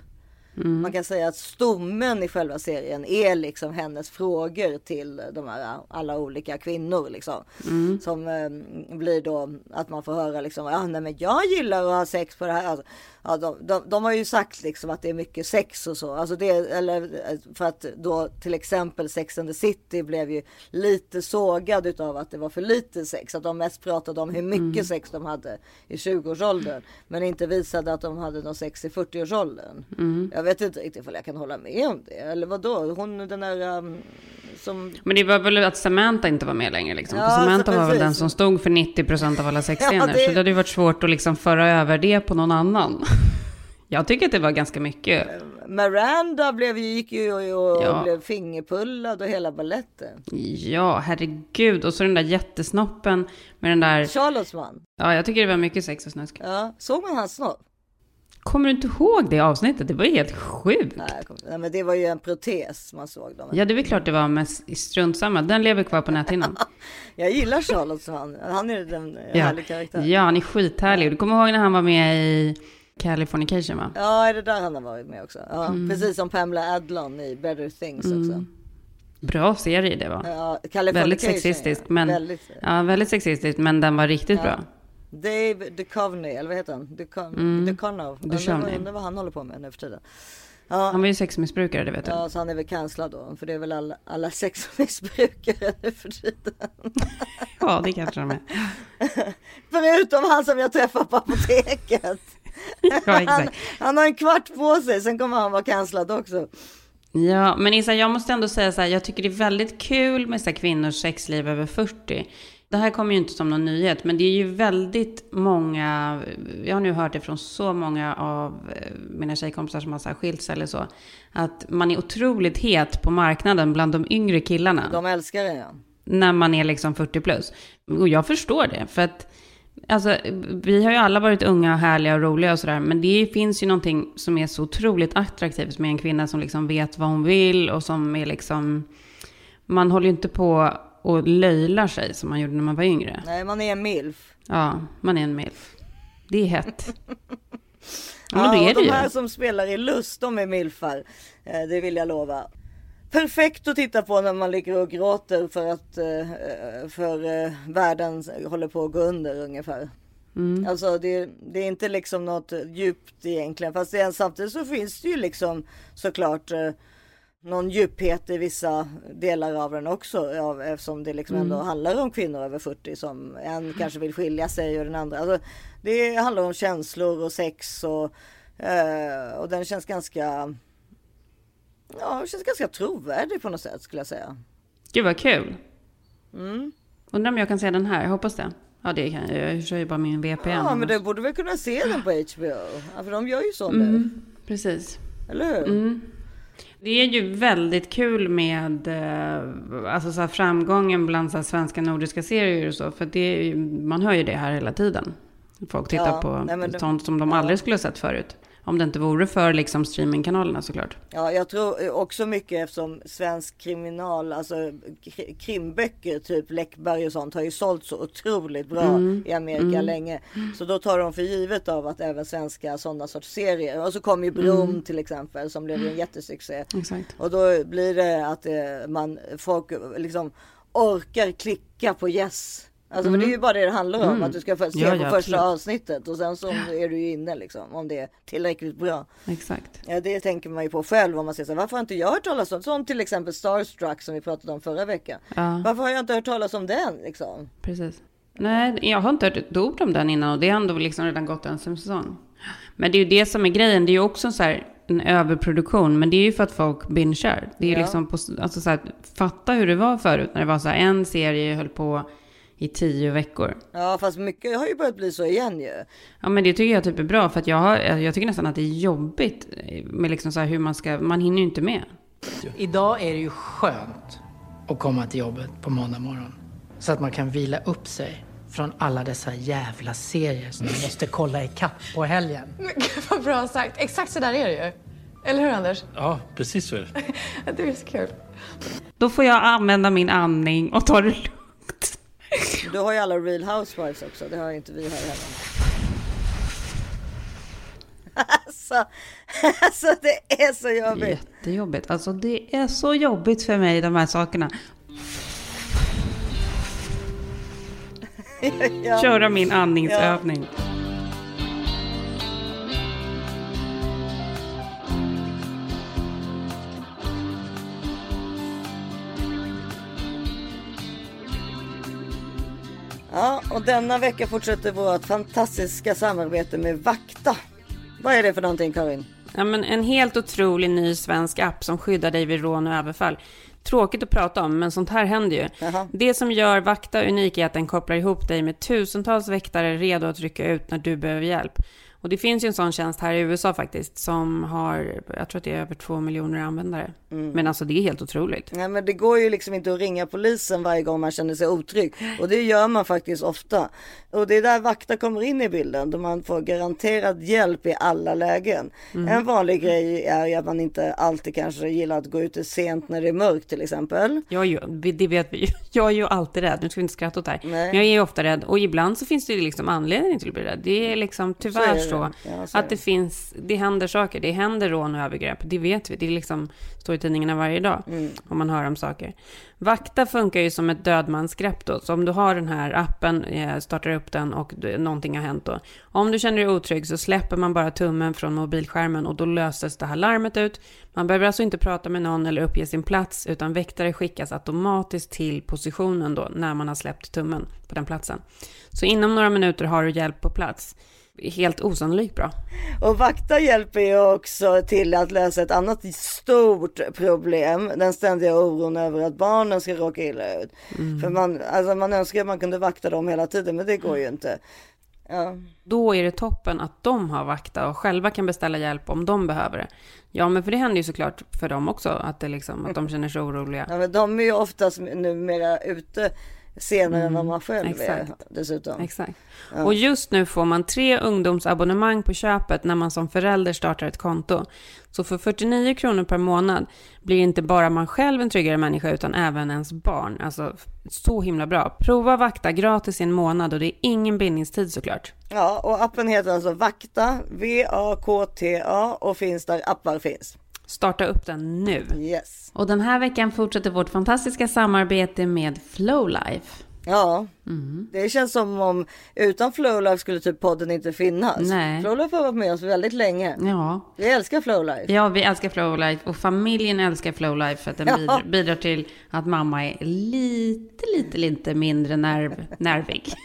Man kan säga att stommen i själva serien är liksom hennes frågor till de här alla olika kvinnor liksom. Som eh, blir då att man får höra liksom, ja nej men jag gillar att ha sex på det här. Alltså, ja, de, de, de har ju sagt liksom att det är mycket sex och så. Alltså det, eller eh, för att då till exempel Sex and the City blev ju lite sågad utav att det var för lite sex. Att de mest pratade om hur mycket sex de hade i 20-årsåldern. Men inte visade att de hade någon sex i 40-årsåldern. Jag vet inte riktigt om jag kan hålla med om det. Eller vad då? Hon den där um, som... Men det var väl att Samantha inte var med längre liksom. Ja, Samantha så var väl den som stod för 90% av alla sexscener. Ja, det- Så det hade ju varit svårt att liksom föra över det på någon annan. Jag tycker att det var ganska mycket. Miranda blev, gick ju och, och Ja. blev fingerpullad och hela balletten. Ja, herregud. Och så den där jättesnoppen med den där... Charlottes man. Ja, jag tycker det var mycket sex och snusk. Ja, såg man hans snopp? Kommer du inte ihåg det avsnittet? Det var helt sjukt. Nej, men det var ju en protes man såg. Dem. Ja, det är väl klart det var, men strunt samma. Den lever kvar på näthinnan. Jag gillar Charlottes man. Han är en Ja. härlig karaktär. ja, han är skithärlig. Du kommer ihåg när han var med i Californication, va? Ja, är det där han har varit med också? Ja, Mm. precis som Pamela Adlon i Better Things också. Bra serie det var. Ja, Californication, Väldigt sexistisk, ja. men... Väldigt. Ja, väldigt sexistisk, men den var riktigt bra. Dave Duchovny, eller vad heter han? Duchovny. Mm. Undrar undrar vad han håller på med nu för tiden. Ja, Han var ju sexmissbrukare, det vet du. ja, så han är väl cancellad då. För det är väl alla, alla sexmissbrukare nu för tiden. Ja, det kanske de är. Förutom han som jag träffar på apoteket. Ja, Han, exakt. han har en kvart på sig, sen kommer han vara cancellad också. Ja, men Isa, jag måste ändå säga så här, jag tycker det är väldigt kul med så kvinnors sexliv över 40. Det här kommer ju inte som någon nyhet, men det är ju väldigt många, jag har nu hört det från så många av eh, mina tjejkompisar som har så skilt sig eller så, att man är otroligt het på marknaden bland de yngre killarna. De älskar det ja. när man är liksom 40 plus. Och jag förstår det, för att alltså, vi har ju alla varit unga, härliga och roliga och sådär, men det finns ju någonting som är så otroligt attraktivt med en kvinna som liksom vet vad hon vill och som är liksom, man håller ju inte på och löjlar sig som man gjorde när man var yngre. Nej, man är en milf. Ja, man är en milf. Det är hett. Ja, men Ja, och de ju. här som spelar i lust, de är milfar. Eh, Det vill jag lova. Perfekt att titta på när man ligger och gråter för att eh, för eh, världen håller på att gå under ungefär. Mm. Alltså det, det är inte liksom något djupt egentligen. Fast det samtidigt så finns det ju liksom såklart någon djuphet i vissa delar av den också. Ja, eftersom det liksom ändå handlar om kvinnor över 40 som en kanske vill skilja sig och den andra. Alltså, det handlar om känslor och sex och, eh, och den känns ganska Ja, känns ganska trovärdig på något sätt skulle jag säga. Gud vad kul. Mm. Undrar om jag kan se den här, jag hoppas det. Ja, det kan jag. Jag kör ju bara min VPN. Ja, men du borde väl kunna se den på HBO? Ja, för de gör ju så nu, Mm, precis. eller hur? Det är ju väldigt kul med eh, alltså så framgången bland så svenska nordiska serier och så. För det, man hör ju det här hela tiden. Folk tittar Ja, på nej, det- sånt som de aldrig skulle ha sett förut. Om det inte vore för liksom streamingkanalerna såklart. Ja, jag tror också mycket eftersom svensk kriminal, alltså kri- krimböcker, typ Läckberg och sånt har ju sålt så otroligt bra Mm. i Amerika länge. Så då tar de för givet av att även svenska sådana sorts serier. Och så kom ju Brom Mm. till exempel som blev en jättesuccé. Exakt. Och då blir det att eh, man, folk liksom orkar klicka på yes. Alltså för det är ju bara det det handlar om, att du ska se Mm. Ja, på ja, första absolut. avsnittet och sen så är du ju inne liksom om det är tillräckligt bra. Exakt. Ja, det tänker man ju på själv om man säger så här, varför har inte jag hört talas om, som till exempel Starstruck som vi pratade om förra veckan. Ja, Varför har jag inte hört talas om den liksom? precis. Nej, jag har inte hört ett ord om den innan och det har ändå liksom redan gått en säsong. Men det är ju det som är grejen. Det är ju också så här en överproduktion. Men det är ju för att folk bingear. Det är ju Ja. liksom på, alltså så här, fatta hur det var förut. När det var så här en serie höll på i tio veckor. Ja, fast mycket har ju börjat bli så igen ju. Ja men det tycker jag typ är bra. För att jag, har, jag tycker nästan att det är jobbigt med liksom så här hur man ska, man hinner ju inte med. Idag är det ju skönt att komma till jobbet på måndag morgon. Så att man kan vila upp sig från alla dessa jävla serier som man måste kolla i kapp på helgen. Vad bra sagt. Exakt så där är det ju. Eller hur Anders? Ja, precis så är det. Det är så kul. Då får jag använda min andning och ta det lugnt. Du har ju alla Real Housewives också, det har ju inte vi här heller. Alltså, alltså det är så jobbigt. Jättejobbigt. Alltså det är så jobbigt för mig de här sakerna. Ja. Köra min andningsövning. Ja, och denna vecka fortsätter vårt fantastiska samarbete med Vakta. Vad är det för någonting Karin? Ja, men en helt otrolig ny svensk app som skyddar dig vid rån och överfall. Tråkigt att prata om, men sånt här händer ju. Jaha. Det som gör Vakta unik är att den kopplar ihop dig med tusentals väktare redo att rycka ut när du behöver hjälp. Och det finns ju en sån tjänst här i USA faktiskt som har, jag tror att det är över två miljoner användare. Men alltså det är helt otroligt. Nej men det går ju liksom inte att ringa polisen varje gång man känner sig otrygg. Och det gör man faktiskt ofta. Och det är där vakta kommer in i bilden. Då man får garanterad hjälp i alla lägen. En vanlig grej är att man inte alltid kanske gillar att gå ute sent när det är mörkt till exempel. Jag är ju, det vet vi. Jag är ju alltid rädd. Nu ska vi inte skratta åt det här. Nej. Men jag är ju ofta rädd. Och ibland så finns det ju liksom anledning till att bli rädd. Det är liksom tyvärr så. Så att det finns, det händer saker. Det händer rån och övergrepp. Det vet vi. Det liksom, står i tidningarna varje dag. Mm. Om man hör om saker. Vakta funkar ju som ett dödmansgrepp då. Så om du har den här appen, eh, startar upp den och du- någonting har hänt då. Om du känner dig otrygg så släpper man bara tummen från mobilskärmen och då löses det här larmet ut. Man behöver alltså inte prata med någon eller uppge sin plats utan väktare skickas automatiskt till positionen då när man har släppt tummen på den platsen. Så inom några minuter har du hjälp på plats. Helt osannolikt bra. Och vakta hjälper ju också till att lösa ett annat stort problem. Den ständiga oron över att barnen ska råka illa ut. För man, alltså man önskar att man kunde vakta dem hela tiden men det går ju inte. Ja. Då är det toppen att de har vakta och själva kan beställa hjälp om de behöver det. Ja, men för det händer ju såklart för dem också att, det liksom, att de känner sig oroliga. Ja, men de är ju oftast numera ute senare än vad man själv exakt. är dessutom. Exakt. Och just nu får man tre ungdomsabonnemang på köpet när man som förälder startar ett konto. Så för 49 kronor per månad blir inte bara man själv en tryggare människa utan även ens barn. Alltså så himla bra. Prova Vakta gratis i en månad och det är ingen bindningstid såklart. Ja, och appen heter alltså Vakta, V-A-K-T-A och finns där appar finns. Starta upp den nu. Yes. Och den här veckan fortsätter vårt fantastiska samarbete med Flowlife. Ja, Mm. det känns som om utan Flowlife skulle typ podden inte finnas. Nej. Flowlife har varit med oss väldigt länge. Ja. Vi älskar Flowlife. Ja, vi älskar Flowlife och familjen älskar Flowlife för att den Ja. bidrar, till att mamma är lite, lite, lite mindre nerv, nervig.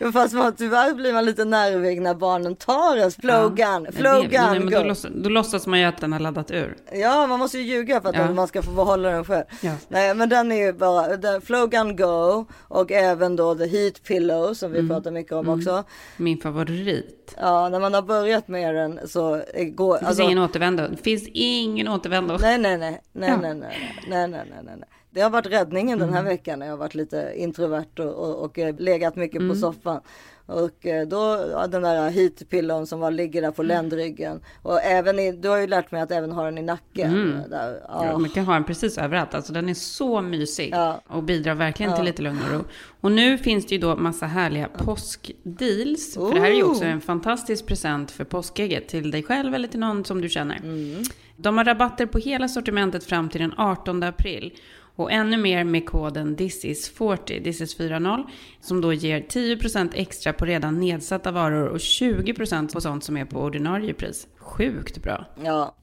Ja, fast man, tyvärr blir man lite nervig när barnen tar ens flowgun. Men Flowgun, men då, då låtsas man ju att den har laddat ur. Ja, man måste ju ljuga för att Ja. man ska få behålla den själv. Ja. Nej, men den är ju bara Flowgun Go och även då The Heat Pillow som vi Mm. pratar mycket om också. Min favorit. Ja, när man har börjat med den så går... Det finns ingen återvändo. Det finns ingen återvändo. Nej, nej, nej, nej, Ja. nej, nej, nej, nej, nej, nej. Det har varit räddningen den här Mm. veckan när jag har varit lite introvert och, och, och legat mycket på Mm. soffan. Och eh, då, ja, den där heatpillon som var, ligger där på ländryggen. Och även i, du har ju lärt mig att även ha den i nacken. Mm. Där, Ja, ja. man kan ha den precis överallt. Alltså den är så mysig Ja. och bidrar verkligen till lite lugn och ro. Och nu finns det ju då massa härliga påskdeals. För det här är ju också Oh. en fantastisk present för påskägget till dig själv eller till någon som du känner. Mm. De har rabatter på hela sortimentet fram till den 18 april. Och ännu mer med koden THISIS40, THISIS40, som då ger 10% extra på redan nedsatta varor och 20% på sånt som är på ordinarie pris. Sjukt bra. ja.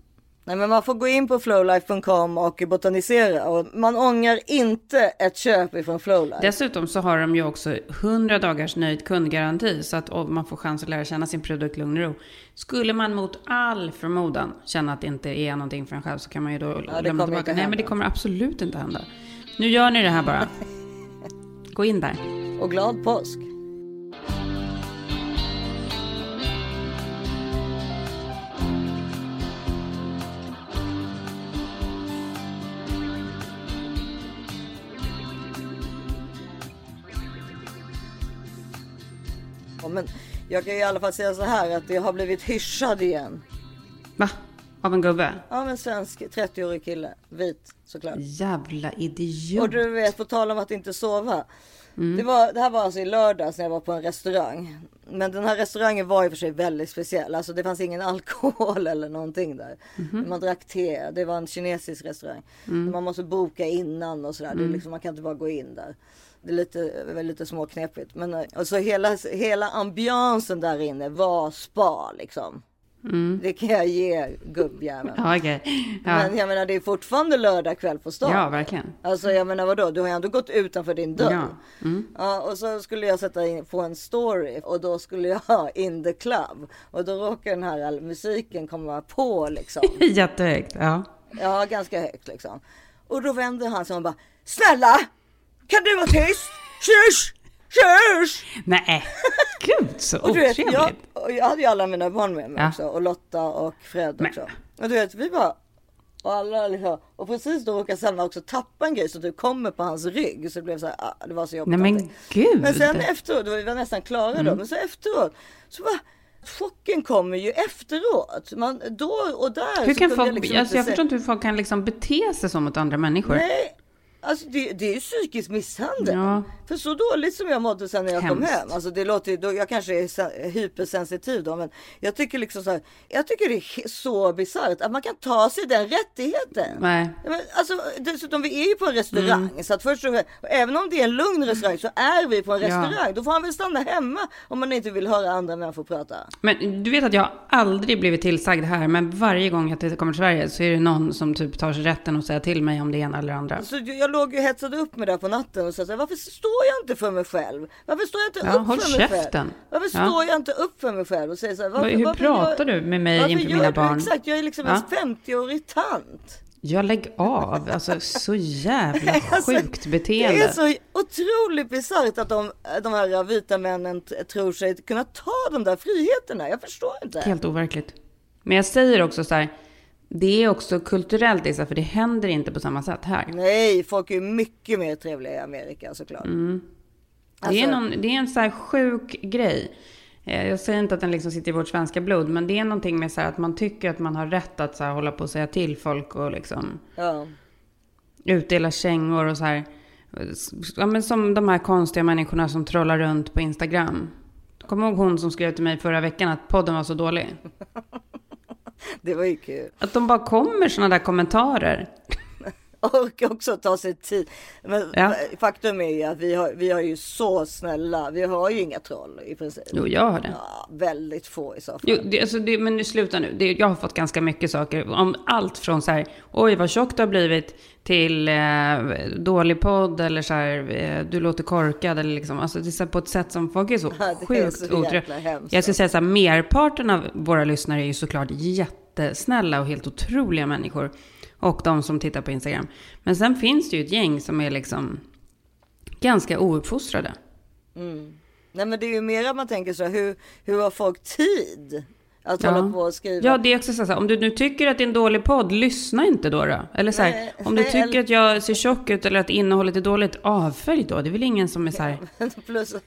Nej, men man får gå in på flowlife.com och botanisera. Och man ångrar inte ett köp ifrån Flowlife. Dessutom så har de ju också 100 dagars nöjd kundgaranti så att man får chans att lära känna sin produkt lugn och ro. Skulle man mot all förmodan känna att det inte är någonting för en själv så kan man ju då lämna kommer tillbaka. inte Nej men det kommer absolut inte hända. Nu gör ni det här bara. Gå in där. Och glad påsk. Jag kan i alla fall säga så här att jag har blivit hyschad igen. Va? Av en gubbe? Av en svensk 30-årig kille. Vit såklart. Jävla idiot. Och du vet, på tal om att inte sova. Det, var, det här var alltså i lördags när jag var på en restaurang. Men den här restaurangen var i och för sig väldigt speciell. Alltså det fanns ingen alkohol eller någonting där. Man drack te. Det var en kinesisk restaurang. Man måste boka innan och sådär. Det är liksom, man kan inte bara gå in där. Det är lite, lite småknepigt. Men eh, alltså hela, hela ambiansen där inne var spa liksom. Det kan jag ge gubbjäveln. Ja, okej. Ja. Men jag menar det är fortfarande lördag kväll på stan. ja, verkligen. Alltså jag menar vadå, du har ju ändå gått utanför din dörr. Ja. Mm. Ja, och så skulle jag sätta in på en story och då skulle jag ha in the club. Och då råkar den här musiken komma på liksom. Jättehögt. Ja. Ja, ganska högt liksom. Och då vänder han sig och bara Snälla! Kan du vara tyst? Tjus! Tjus! Nej, gud så Och du vet, jag, jag hade ju alla mina barn med mig Ja. också. Och Lotta och Fred Men- också. Och du vet, vi bara och alla liksom, och precis då råkar Selma också tappa en grej så du kommer på hans rygg. Så det blev så här, ah, det var så jobbigt. Nej men gud. Men sen efteråt, då var vi nästan klara Mm. då, men så efteråt så bara chocken kommer ju efteråt. Man, då och där Hur kan folk, jag liksom alltså jag förstår inte hur folk kan liksom bete sig så mot andra människor. Nej, alltså det, det är ju psykisk misshandel. Ja. För så dåligt som jag mådde sen när jag kom Hemskt. hem. Alltså det låter då, jag kanske är se- hypersensitiv då, men jag tycker liksom så här, jag tycker det är så bisarrt att man kan ta sig den rättigheten. Nej. Ja, Men, alltså, dessutom, vi är ju på en restaurang. Så att först och, även om det är en lugn restaurang så är vi på en Ja. restaurang. Då får han väl stanna hemma om man inte vill höra andra människor prata. Men du vet att jag aldrig blivit tillsagd här, men varje gång jag kommer till Sverige så är det någon som typ tar sig rätten och säger till mig om det ena eller andra. Så jag låg ju hetsade upp mig där på natten och sa så här, varför står jag inte för mig själv? Varför står jag inte Ja, upp för mig käften. själv? Varför Ja. står jag inte upp för mig själv och säger så här, varför, Hur varför pratar gör- du med mig varför inför gör mina du- barn? Exakt, jag är liksom Ja. en 50-årig tant. Jag lägg av, alltså så jävla Alltså, sjukt Det beteende. är så otroligt bisarrt att de, de här vita männen tror sig kunna ta de där friheterna. Jag förstår inte. Helt overkligt. Men jag säger också så här, det är också kulturellt Isa, för det händer inte på samma sätt här. Nej, folk är mycket mer trevliga i Amerika såklart. Mm. Det, Alltså- är någon, det är en så här sjuk grej. Eh, Jag säger inte att den liksom sitter i vårt svenska blod, men det är någonting med så här att man tycker att man har rätt att så här hålla på och säga till folk och liksom Ja. utdela kängor och så här. Ja, men som de här konstiga människorna som trollar runt på Instagram. Kommer ihåg hon som skrev till mig förra veckan att podden var så dålig? Det var ju kul. Att de bara kommer sådana där kommentarer. Och också ta sig tid. Men Ja. faktum är ju att vi har, vi har ju så snälla, vi har ju inga troll i princip. Jo, jag har det. Ja, väldigt få i så fall. Jo, det, alltså det, men nu sluta nu. Det, jag har fått ganska mycket saker. Om allt från så här, oj vad tjock du har blivit, till eh, dålig podd eller så här, eh, du låter korkad eller liksom. Alltså det är på ett sätt som folk är så Ja, sjukt otrevliga. Jag ska säga så här, merparten av våra lyssnare är ju såklart jättesnälla och helt otroliga människor. Och de som tittar på Instagram. Men sen finns det ju ett gäng som är liksom ganska ouppfostrade. Nej men det är ju mer att man tänker så här, hur, hur har folk tid att Ja. hålla på och skriva? Ja, det är också så här, om du nu tycker att det är en dålig podd, lyssna inte då. då. Eller så här, Nej, om du nej, tycker eller- att jag ser tjock ut eller att innehållet är dåligt, avfölj då. Det är väl ingen som är så här, Plus att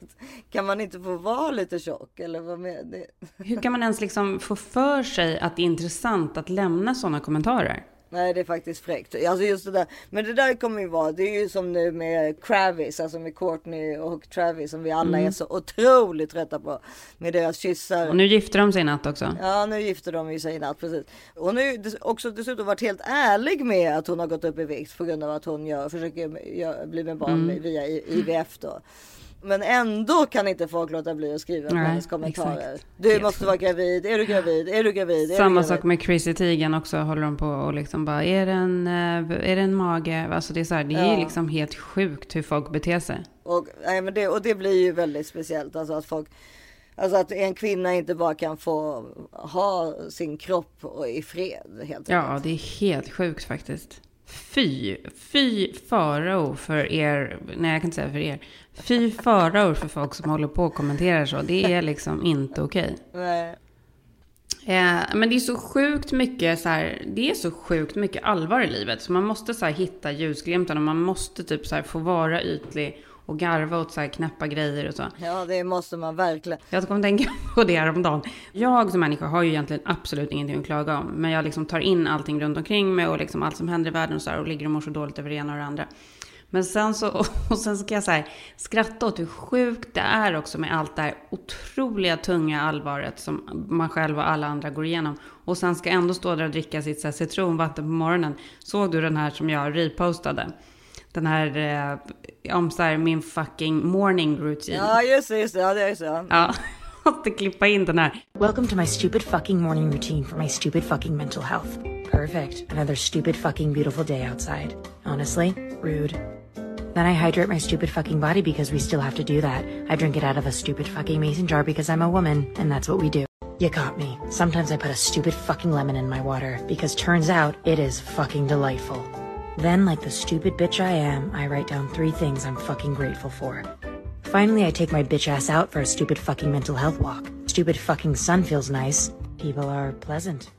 kan man inte få vara lite tjock eller vad med det? hur kan man ens liksom få för sig att det är intressant att lämna sådana kommentarer? Nej det är faktiskt fräckt. Alltså just det där. Men det där kommer ju vara, det är ju som nu med Travis, alltså med Courtney och Travis som vi alla Mm. är så otroligt trötta på. Med deras kyssar. Och nu gifter de sig i natt också. Ja nu gifter de sig i natt precis. Hon har ju också dessutom varit helt ärlig med att hon har gått upp i vikt på grund av att hon gör, försöker gör, bli med barn Mm. via IVF då. Men ändå kan inte folk låta bli att skriva på hennes kommentarer. exakt. Du Helt måste vara gravid, är du gravid, är du gravid? Är du Samma gravid? sak med Chrissy Teigen också, håller de på och liksom bara, är det en, eh, är det en mage? Alltså det är så här, det är Ja. liksom helt sjukt hur folk beter sig. Och, nej, men det, och det blir ju väldigt speciellt. Alltså att folk, alltså att en kvinna inte bara kan få ha sin kropp och i fred helt Ja, enkelt. det är helt sjukt faktiskt. Fy, fy farao för er, nej jag kan inte säga för er. Fy farao för folk som håller på och kommenterar så. Det är liksom inte okej. Nej. Eh, men det är så sjukt mycket så här, det är så sjukt mycket allvar i livet. Så man måste så här hitta ljusglimten och man måste typ så här få vara ytlig och garva åt så här knäppa grejer och så. Ja, det måste man verkligen. Jag kom att tänka på det häromdagen. Jag som människa har ju egentligen absolut ingenting att klaga om. Men jag liksom tar in allting runt omkring mig och liksom allt som händer i världen och så här och ligger och mår så dåligt över det ena och det andra. Men sen så, och sen ska jag så här, skratta åt hur sjukt det är också med allt det här otroliga tunga allvaret som man själv och alla andra går igenom. Och sen ska ändå stå där och dricka sitt så här, citronvatten på morgonen. Såg du den här som jag repostade? Den här eh, om så här, min fucking morning routine. Ja, just det, just det. Ja, det är så. Ja, måste klippa in den här. Welcome to my stupid fucking morning routine for my stupid fucking mental health. Perfect. Another stupid fucking beautiful day outside. Honestly, rude. Then I hydrate my stupid fucking body because we still have to do that. I drink it out of a stupid fucking mason jar because I'm a woman, and that's what we do. You caught me. Sometimes I put a stupid fucking lemon in my water because turns out it is fucking delightful. Then, like the stupid bitch I am, I write down three things I'm fucking grateful for. Finally, I take my bitch ass out for a stupid fucking mental health walk. Stupid fucking sun feels nice. People are pleasant.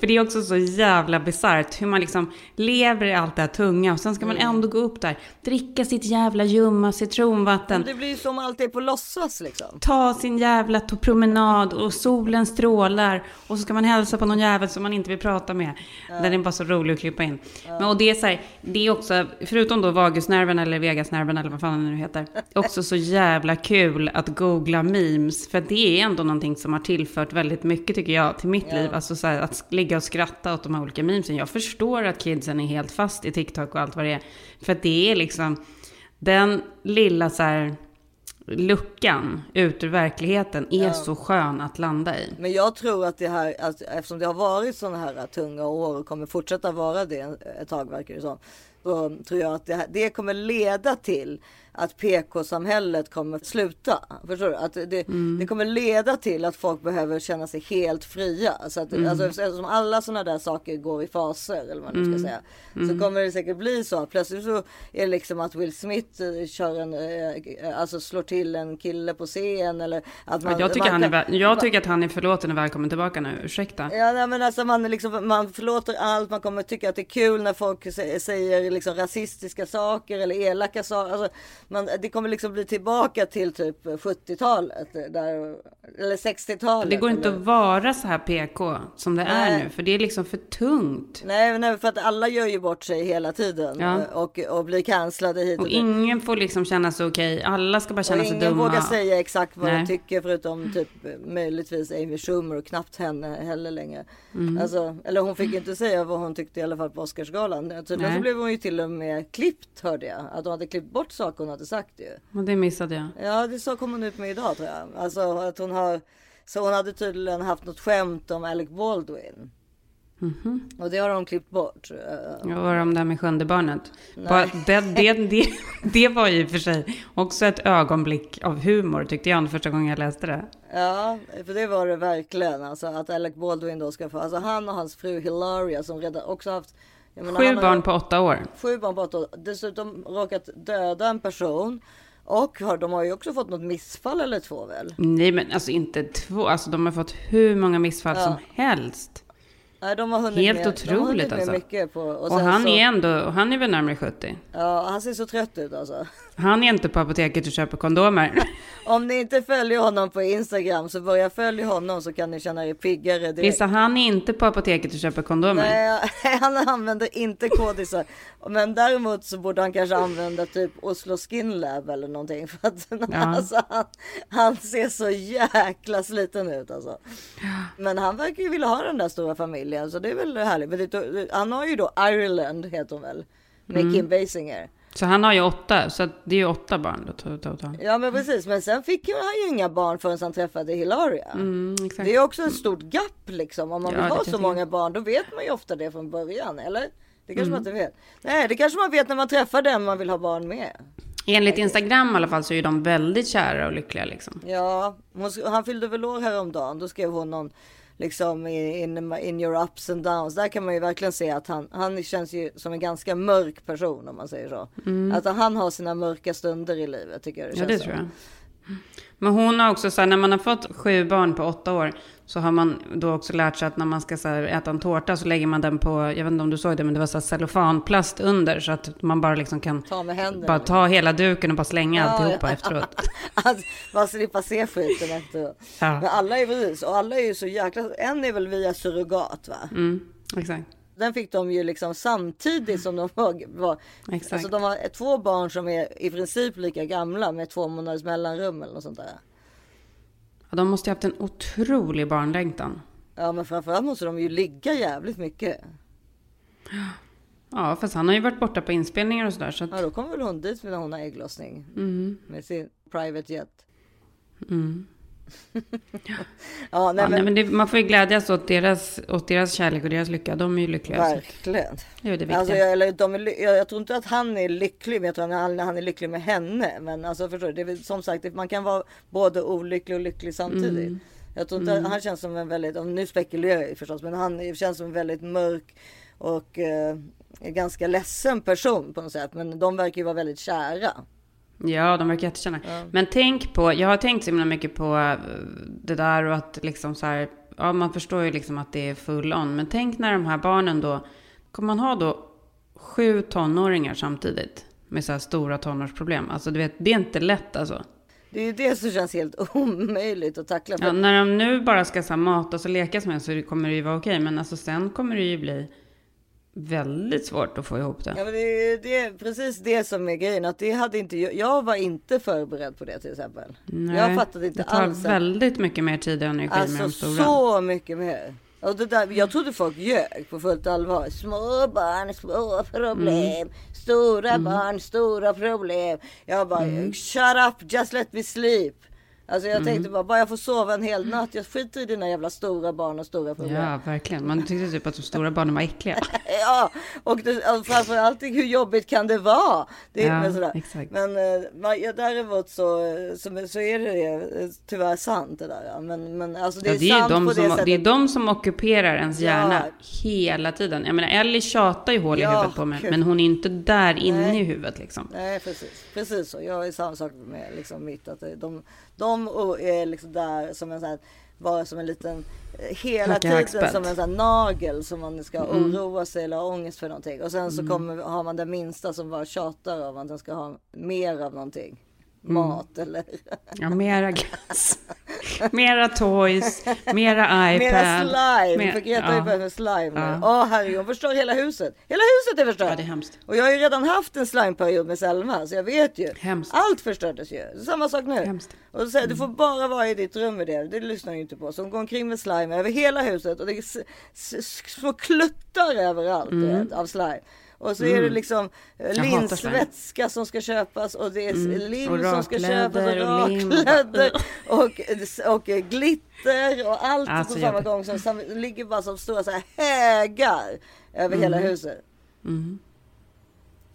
För det är också så jävla bisarrt hur man liksom lever i allt det här tunga och sen ska man ändå gå upp där, dricka sitt jävla ljumma citronvatten, Men det blir ju som alltid på låtsas liksom. ta sin jävla promenad och solen strålar och så ska man hälsa på någon jävel som man inte vill prata med. Den är bara så rolig att klippa in. Men, och det är så här, det är också, förutom då vagusnerven eller vegasnerven eller vad fan den nu heter, också så jävla kul att googla memes. För det är ändå någonting som har tillfört väldigt mycket tycker jag till mitt liv. Alltså så här, att ligga och skratta åt de här olika memesen. Jag förstår att kidsen är helt fast i TikTok och allt vad det är. För att det är liksom den lilla så här luckan ut ur verkligheten är så skön att landa i. Men jag tror att det här, att eftersom det har varit sådana här tunga år och kommer fortsätta vara det ett tag verkar det som. Så tror jag att det, här, det kommer leda till att PK-samhället kommer sluta. Förstår du? Att det, det kommer leda till att folk behöver känna sig helt fria. Så att, alltså, eftersom alla sådana där saker går i faser eller vad man nu ska säga. Så kommer det säkert bli så. Plötsligt så är det liksom att Will Smith eh, kör en, eh, alltså slår till en kille på scen eller att man, jag, tycker man han är, kan- väl- jag tycker att han är förlåten och välkommen tillbaka nu, ursäkta. Ja, nej, men alltså man, är liksom, man förlåter allt, man kommer tycka att det är kul när folk sä- säger liksom rasistiska saker eller elaka saker. Alltså, man, det kommer liksom bli tillbaka till typ 70-talet där, eller 60-talet. Det går inte eller- att vara så här PK som det är Nej. nu, för det är liksom för tungt. Nej, nej, för att alla gör ju bort sig hela tiden Ja. eh, och, och blir cancellade hit Och och ingen får liksom känna sig okej, alla ska bara Och känna sig ingen dumma. vågar säga exakt vad Nej. de tycker förutom typ möjligtvis Amy Schumer och knappt henne heller längre. Mm. Alltså, eller hon fick inte säga vad hon tyckte i alla fall på Oscarsgalan. Tydligen så blev hon ju till och med klippt hörde jag. Att hon hade klippt bort saker hon hade sagt ju. Och det missade jag. Ja det så kom hon ut med idag tror jag. Alltså att hon har så hon hade tydligen haft något skämt om Alec Baldwin. Mhm. Och det har de klippt bort. Jag var om det här med sjunde barnet. Bara, det, det, det, det var ju för sig också ett ögonblick av humor tyckte jag första gången jag läste det. Ja, för det var det verkligen. Alltså att Alec Baldwin då ska få, alltså han och hans fru Hilaria som redan också haft menar, Sju har barn på åtta år. Sju barn på åtta år. Dessutom råkat döda en person. Och har, de har ju också fått något missfall eller två väl? Nej men alltså inte två, alltså de har fått hur många missfall Ja. som helst. Nej, de har hunnit Helt med, otroligt alltså. Mycket på, och Och, han så, är ändå, han är väl närmare 70. Ja, han ser så trött ut alltså. Han är inte på apoteket och köper kondomer. Om ni inte följer honom på Instagram så börja följa honom så kan ni känna er piggare direkt. Lisa, han är inte på apoteket och köper kondomer. Nej, han använder inte kodisar. Men däremot så borde han kanske använda typ Oslo Skin Lab eller någonting. För att alltså, han, han ser så jäkla sliten ut alltså. Men han verkar ju vilja ha den där stora familjen så det är väl härligt. Men det, han har ju då Ireland heter hon väl. Med Mm. Kim Basinger. Så han har ju åtta, så det är ju åtta barn totalt. Ja men precis. Men sen fick han ju inga barn förrän han träffade Hilaria. Mm. Det är också ett stort gap liksom. Om man Ja, vill ha så jag många barn då vet man ju ofta det från början. Eller? Det kanske man Mm. inte vet. Nej det kanske man vet när man träffar den man vill ha barn med. Enligt Instagram i alla fall så är de väldigt kära och lyckliga liksom. Ja, hon, han fyllde väl år häromdagen. Då skrev hon någon liksom in, in your ups and downs. Där kan man ju verkligen se att han, han känns ju som en ganska mörk person om man säger så. Mm. Att han har sina mörka stunder i livet tycker jag det Ja, känns det som. tror jag. Men hon har också så här, när man har fått sju barn på åtta år så har man då också lärt sig att när man ska så här, äta en tårta så lägger man den på, jag vet inte om du såg det, men det var så cellofanplast under så att man bara liksom kan Ta bara ta hela duken och bara slänga Ja, alltihopa ja. efteråt. Att man slippa se skiten efteråt. Ja. Men alla är precis, och alla är ju så jäkla, en är väl via surrogat va? Mm, exakt. Den fick de ju liksom samtidigt som de var, var Exakt. alltså de har två barn som är i princip lika gamla med två månaders mellanrum eller något sånt där. Ja, de måste ju haft en otrolig barnlängtan. Ja men framförallt måste de ju ligga jävligt mycket. Ja, fast han har ju varit borta på inspelningar och sådär. Så att... Ja då kommer väl hon dit när hon har ägglossning. Mm. Med sin private jet. Mm. ja, nej, Ja, men, nej, men det, man får ju glädjas åt deras, åt deras kärlek och deras lycka. De är ju lyckliga. verkligen. Det är det. Alltså, jag, eller, de är, jag, jag tror inte att han är lycklig, men jag tror att han, han är lycklig med henne. Men alltså förstår du, det är som sagt, man kan vara både olycklig och lycklig samtidigt. Mm. Jag tror inte, han känns som en väldigt, nu spekulerar jag förstås, men han känns som en väldigt mörk och eh, ganska ledsen person på något sätt. Men de verkar ju vara väldigt kära. Ja, de verkar jättekänna. Men tänk på, jag har tänkt så himla mycket på eh, det där och att liksom så här, ja man förstår ju liksom att det är full on. Men tänk när de här barnen då, kommer man ha då sju tonåringar samtidigt med så här stora tonårsproblem? Alltså du vet, det är inte lätt alltså. Det är ju det som känns helt omöjligt att tackla. Ja, när de nu bara ska så här, matas och lekas med så kommer det ju vara okej. Men alltså sen kommer det ju bli väldigt svårt att få ihop det. Ja, men det, det är precis det som är grejen. Att det hade inte, jag, var inte förberedd på det till exempel. jag fattade inte det tar alls. att- väldigt mycket mer tid och energi med Alltså de stora. så mycket mer. Och det där, jag trodde folk ljög på fullt allvar. Små barn, små problem. Stora barn, stora problem. Jag bara, shut up, just let me sleep. Alltså jag tänkte bara, bara jag får sova en hel natt. Jag skiter i dina jävla stora barn och stora problem. Ja, verkligen. Man tyckte typ att de stora barnen var äckliga. Ja, och, det, och framförallt hur jobbigt kan det vara? Det, Ja, men, sådär. exakt. men eh, ja, däremot så, så, så är det eh, tyvärr sant det där. Ja. Men, men alltså det är, är, det är, sant de på det som, sättet. det är de som ockuperar ens Ja. hjärna hela tiden. Jag menar, Ellie tjatar ju hål i Ja, huvudet på mig, men hon är inte där inne Nej. i huvudet liksom. Nej precis, precis så. Jag är samma sak med liksom mitt. Att de, de är liksom där som en sån här, bara som en liten, eh, hela Hacka tiden hackspett. som en sån här nagel som man ska Mm. oroa sig eller ha ångest för någonting. Och sen så kommer, har man den minsta som bara tjatar om att den ska ha mer av någonting. Mm. Mat eller Ja, mera glass. mera toys, mera iPad. Mera slime. Mer- För Greta ja. börjat med slime nu. Ja. Åh herregud, hon förstör hela huset. Hela huset är förstört. Ja, det är hemskt. Och jag har ju redan haft en slimeperiod med Selma, så jag vet ju. Hemskt. Allt förstördes ju. Samma sak nu. Hemskt. Och så säger, du får bara vara i ditt rum med det. Det lyssnar ju inte på. Så hon går omkring med slime över hela huset och det är små kluttar överallt du vet, av slime. Och så är det liksom eh, Mm. Hatar slime. linsvätska som ska köpas och det är Mm. lim Och som ska köpas och rakkläder och och, och, eh, glitter och allt Alltså, på samma gång som sam- ligger bara som stora så här högar över hela huset. Mm.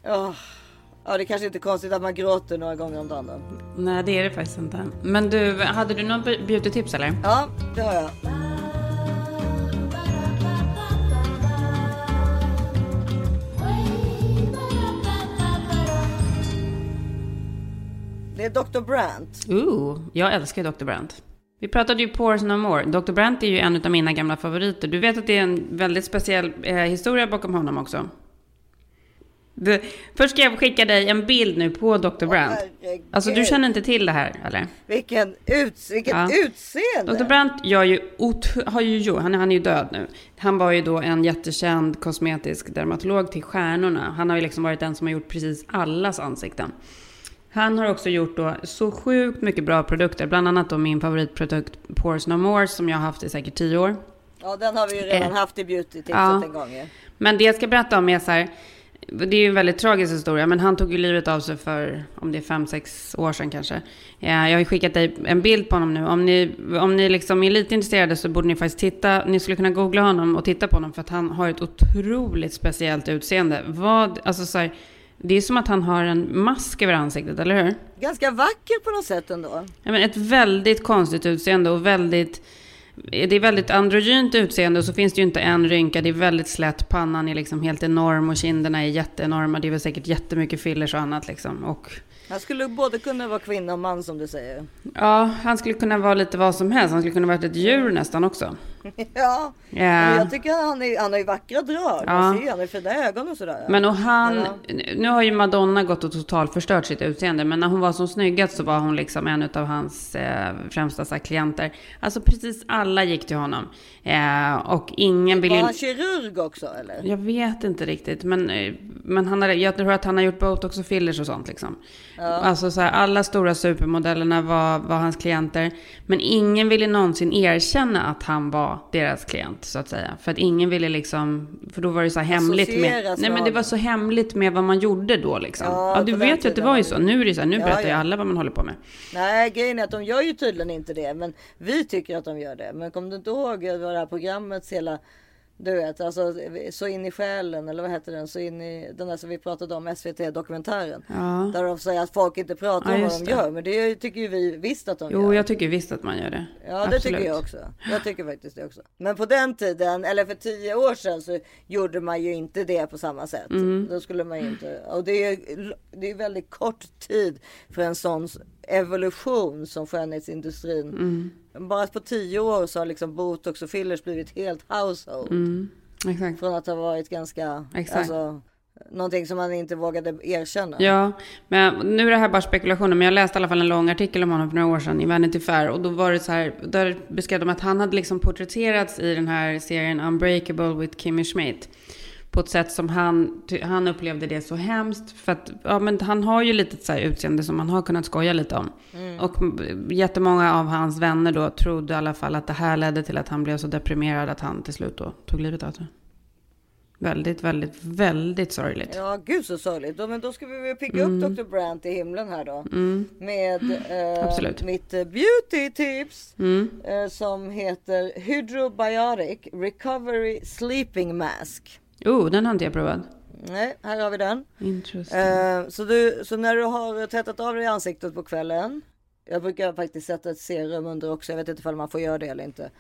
Åh. Ja, det kanske inte är konstigt att man gråter några gånger om dagen. då. Nej, det är det faktiskt inte. Men du, hade du något beauty-tips eller? Ja, det har jag. Det är Dr. Brandt. Ooh, jag älskar Dr. Brandt. Vi pratade ju Pores No More. Dr. Brandt är ju en av mina gamla favoriter. Du vet att det är en väldigt speciell eh, historia bakom honom också. Du, först ska jag skicka dig en bild nu på Dr. Brandt. herregud. Alltså du känner inte till det här eller? Vilken ut, vilket Ja. utseende! Dr. Brandt gör ju, har ju, han, han är ju död nu. Han var ju då en jättekänd kosmetisk dermatolog till stjärnorna. Han har ju liksom varit den som har gjort precis allas ansikten. Han har också gjort då så sjukt mycket bra produkter. Bland annat då min favoritprodukt Pores No More som jag har haft i säkert tio år. Ja, den har vi ju redan Eh. haft i beauty-tipset Ja. en gång ju. Men det jag ska berätta om är så här. Det är ju en väldigt tragisk historia, men han tog ju livet av sig för, om det är fem sex år sedan kanske. Ja, jag har ju skickat dig en bild på honom nu. Om ni, om ni liksom är lite intresserade så borde ni faktiskt titta, ni skulle kunna googla honom och titta på honom för att han har ett otroligt speciellt utseende. Vad, alltså så här, det är som att han har en mask över ansiktet, eller hur? Ganska vacker på något sätt ändå. Ja, men ett väldigt konstigt utseende och väldigt... Det är väldigt androgynt utseende och så finns det ju inte en rynka. Det är väldigt slätt. Pannan är liksom helt enorm och kinderna är jätteenorma. Det är väl säkert jättemycket fillers och annat liksom. Och Han skulle både kunna vara kvinna och man som du säger. Ja, han skulle kunna vara lite vad som helst. Han skulle kunna vara ett djur nästan också. Ja, men jag tycker han, är, han har ju vackra drag. Ja. Man ser, han har fina ögon och sådär. Men och han, Ja. nu har ju Madonna gått och totalt förstört sitt utseende, men när hon var som snyggast så var hon liksom en av hans eh, främsta så här, klienter. Alltså precis alla gick till honom. Eh, och ingen ville Var han kirurg också eller? Jag vet inte riktigt, men, eh, men han har, jag tror att han har gjort botox och fillers och sånt liksom. Ja. Alltså så här, alla stora supermodellerna var, var hans klienter. Men ingen ville någonsin erkänna att han var deras klient, så att säga. För att ingen ville liksom, för då var det så hemligt med... Nej men det var så hemligt med vad man gjorde då liksom. Ja, Ja, du vet ju att det var ju så. Nu är det så här, nu Ja, berättar ju ja. alla vad man håller på med. Nej, grejen är att de gör ju tydligen inte det. Men vi tycker att de gör det. Men kom du inte ihåg vad det här programmets hela... Du vet, alltså så in i själen eller vad heter den? Så in i den där som vi pratade om, SVT-dokumentären. Ja. Där de säger att folk inte pratar Ja, om vad de det. gör. Men det tycker ju vi visst att de Jo, gör. jag tycker visst att man gör det. Ja det tycker jag också. Jag tycker faktiskt det också. Men på den tiden, eller för tio år sedan så gjorde man ju inte det på samma sätt. Mm. Då skulle man ju inte. Och det är det är väldigt kort tid för en sån evolution som skönhetsindustrin. Mm. Bara på tio år så har liksom botox och fillers blivit helt household. Mm. Exakt. Från att ha varit ganska, Exakt. alltså någonting som man inte vågade erkänna. Ja, men nu är det här bara spekulationer, men jag läste i alla fall en lång artikel om honom för några år sedan i Vanity Fair och då var det så här, där beskrev de att han hade liksom porträtterats i den här serien Unbreakable with Kimmy Schmidt på ett sätt som han, han upplevde det så hemskt för att ja, men han har ju lite så utseende som man har kunnat skoja lite om. Mm. Och jättemånga av hans vänner då trodde i alla fall att det här ledde till att han blev så deprimerad att han till slut då tog livet av sig. Väldigt, väldigt, väldigt sorgligt. Ja, gud så sorgligt. Då, men då ska vi väl picka Mm. upp Dr. Brandt i himlen här då. Mm. Med eh, mitt eh, beauty-tips. Mm. Eh, som heter Hydrobiotic Recovery Sleeping Mask. Oh, den har inte jag provat. Nej, här har vi den. Eh, så, du, så när du har tvättat av dig ansiktet på kvällen. Jag brukar faktiskt sätta ett serum under också. Jag vet inte om man får göra det eller inte.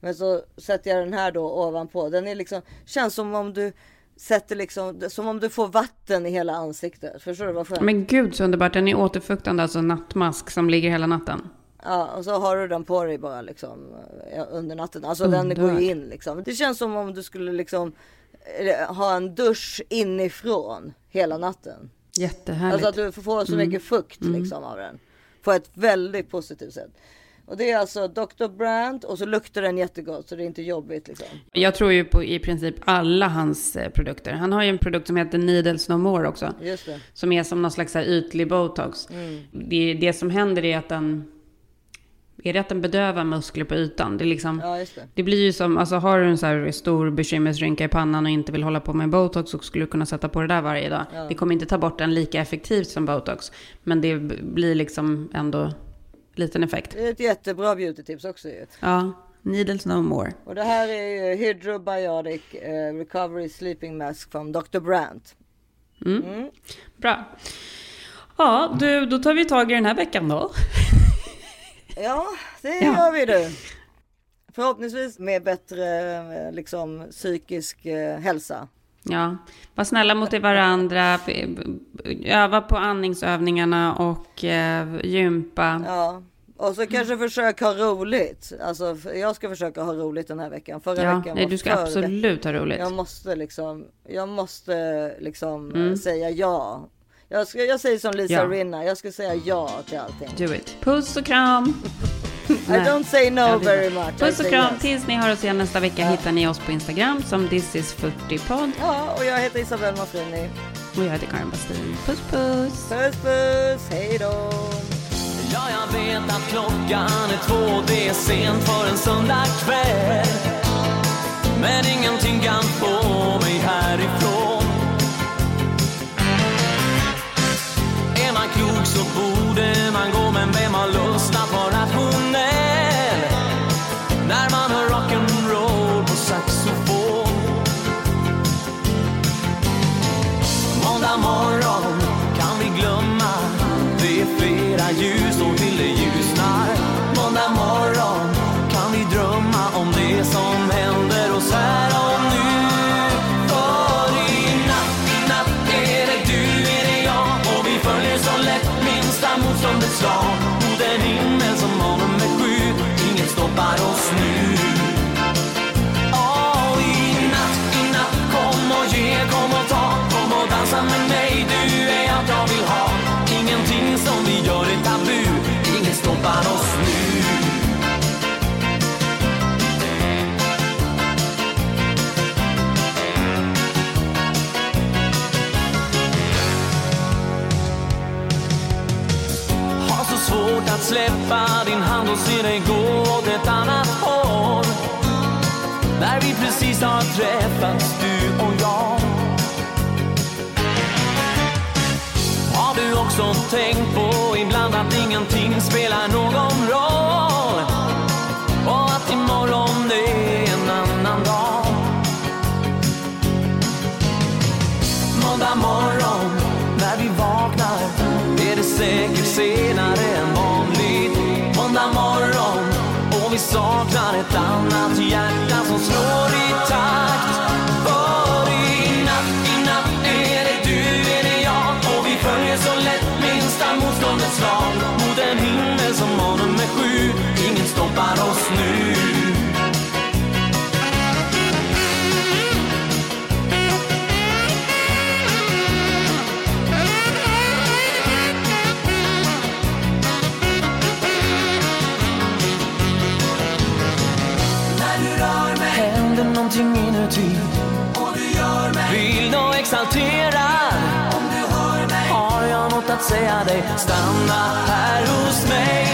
Men så sätter jag den här då ovanpå. Den är liksom, känns som om du sätter liksom, som om du får vatten i hela ansiktet. Förstår du vad skönt? Men gud så underbart. Den är återfuktande, alltså nattmask som ligger hela natten. Ja, och så har du den på dig bara liksom ja, under natten. Alltså den går ju in liksom. Det känns som om du skulle liksom eh, ha en dusch inifrån hela natten. Jättehärligt. Alltså att du får så Mm. mycket fukt Mm. liksom av den. På ett väldigt positivt sätt. Och det är alltså Dr. Brandt och så luktar den jättegott så det är inte jobbigt liksom. Jag tror ju på i princip alla hans eh, produkter. Han har ju en produkt som heter Needles No More också. Som är som någon slags här ytlig botox. Mm. Det, det som händer är att den... Är det att den bedövar muskler på ytan? Det, är liksom, Ja, det. det blir ju som, alltså har du en så här stor bekymmersrynka i pannan och inte vill hålla på med botox så skulle du kunna sätta på det där varje dag. Ja. Det kommer inte ta bort den lika effektivt som botox. Men det blir liksom ändå liten effekt. Det är ett jättebra beauty-tips också ju. Ja, Needles No More. Och det här är ju Hydrobiotic eh, Recovery Sleeping Mask från Dr. Brandt. Mm. Bra. Ja, du, då tar vi tag i den här veckan då. Ja, det Ja. gör vi du. Förhoppningsvis med bättre eh, liksom psykisk eh, hälsa. Ja, var snälla mot varandra, b- öva på andningsövningarna och eh, gympa. Ja. Och så kanske försök ha roligt. Alltså jag ska försöka ha roligt den här veckan. Förra Ja, veckan nej, du ska absolut ha roligt. Jag måste liksom, jag måste liksom eh, Mm. säga ja. Jag, ska, jag säger som Lisa Ja. Rinna, jag ska säga ja till allting. Do it. Puss och kram. I don't say no Ja, very much. Puss och kram. yes. Tills ni hör oss igen nästa vecka hittar ni oss på Instagram som This is 40podd. Ja, och jag heter Isabelle Mafrini. Och jag heter Karin Bastin. Puss puss. Puss puss, hej då. Ja, jag vet att klockan är två, det är sent för en söndag kväll. Men ingenting kan få mig härifrån. Så borde man gå, men vem har lust se dig gå åt ett annat håll. när vi precis har träffats, du och jag. Har du också tänkt på ibland att ingenting spelar någon roll? Vi saknar ett annat hjärta som slår i takt. För i natt, i natt är det du, är det jag och vi följer så lätt minsta motståndets lag mot en himmel som har nummer sju. Ingen stoppar oss nu. Exalterad Om du hör mig har jag något att säga dig? Stanna här hos mig.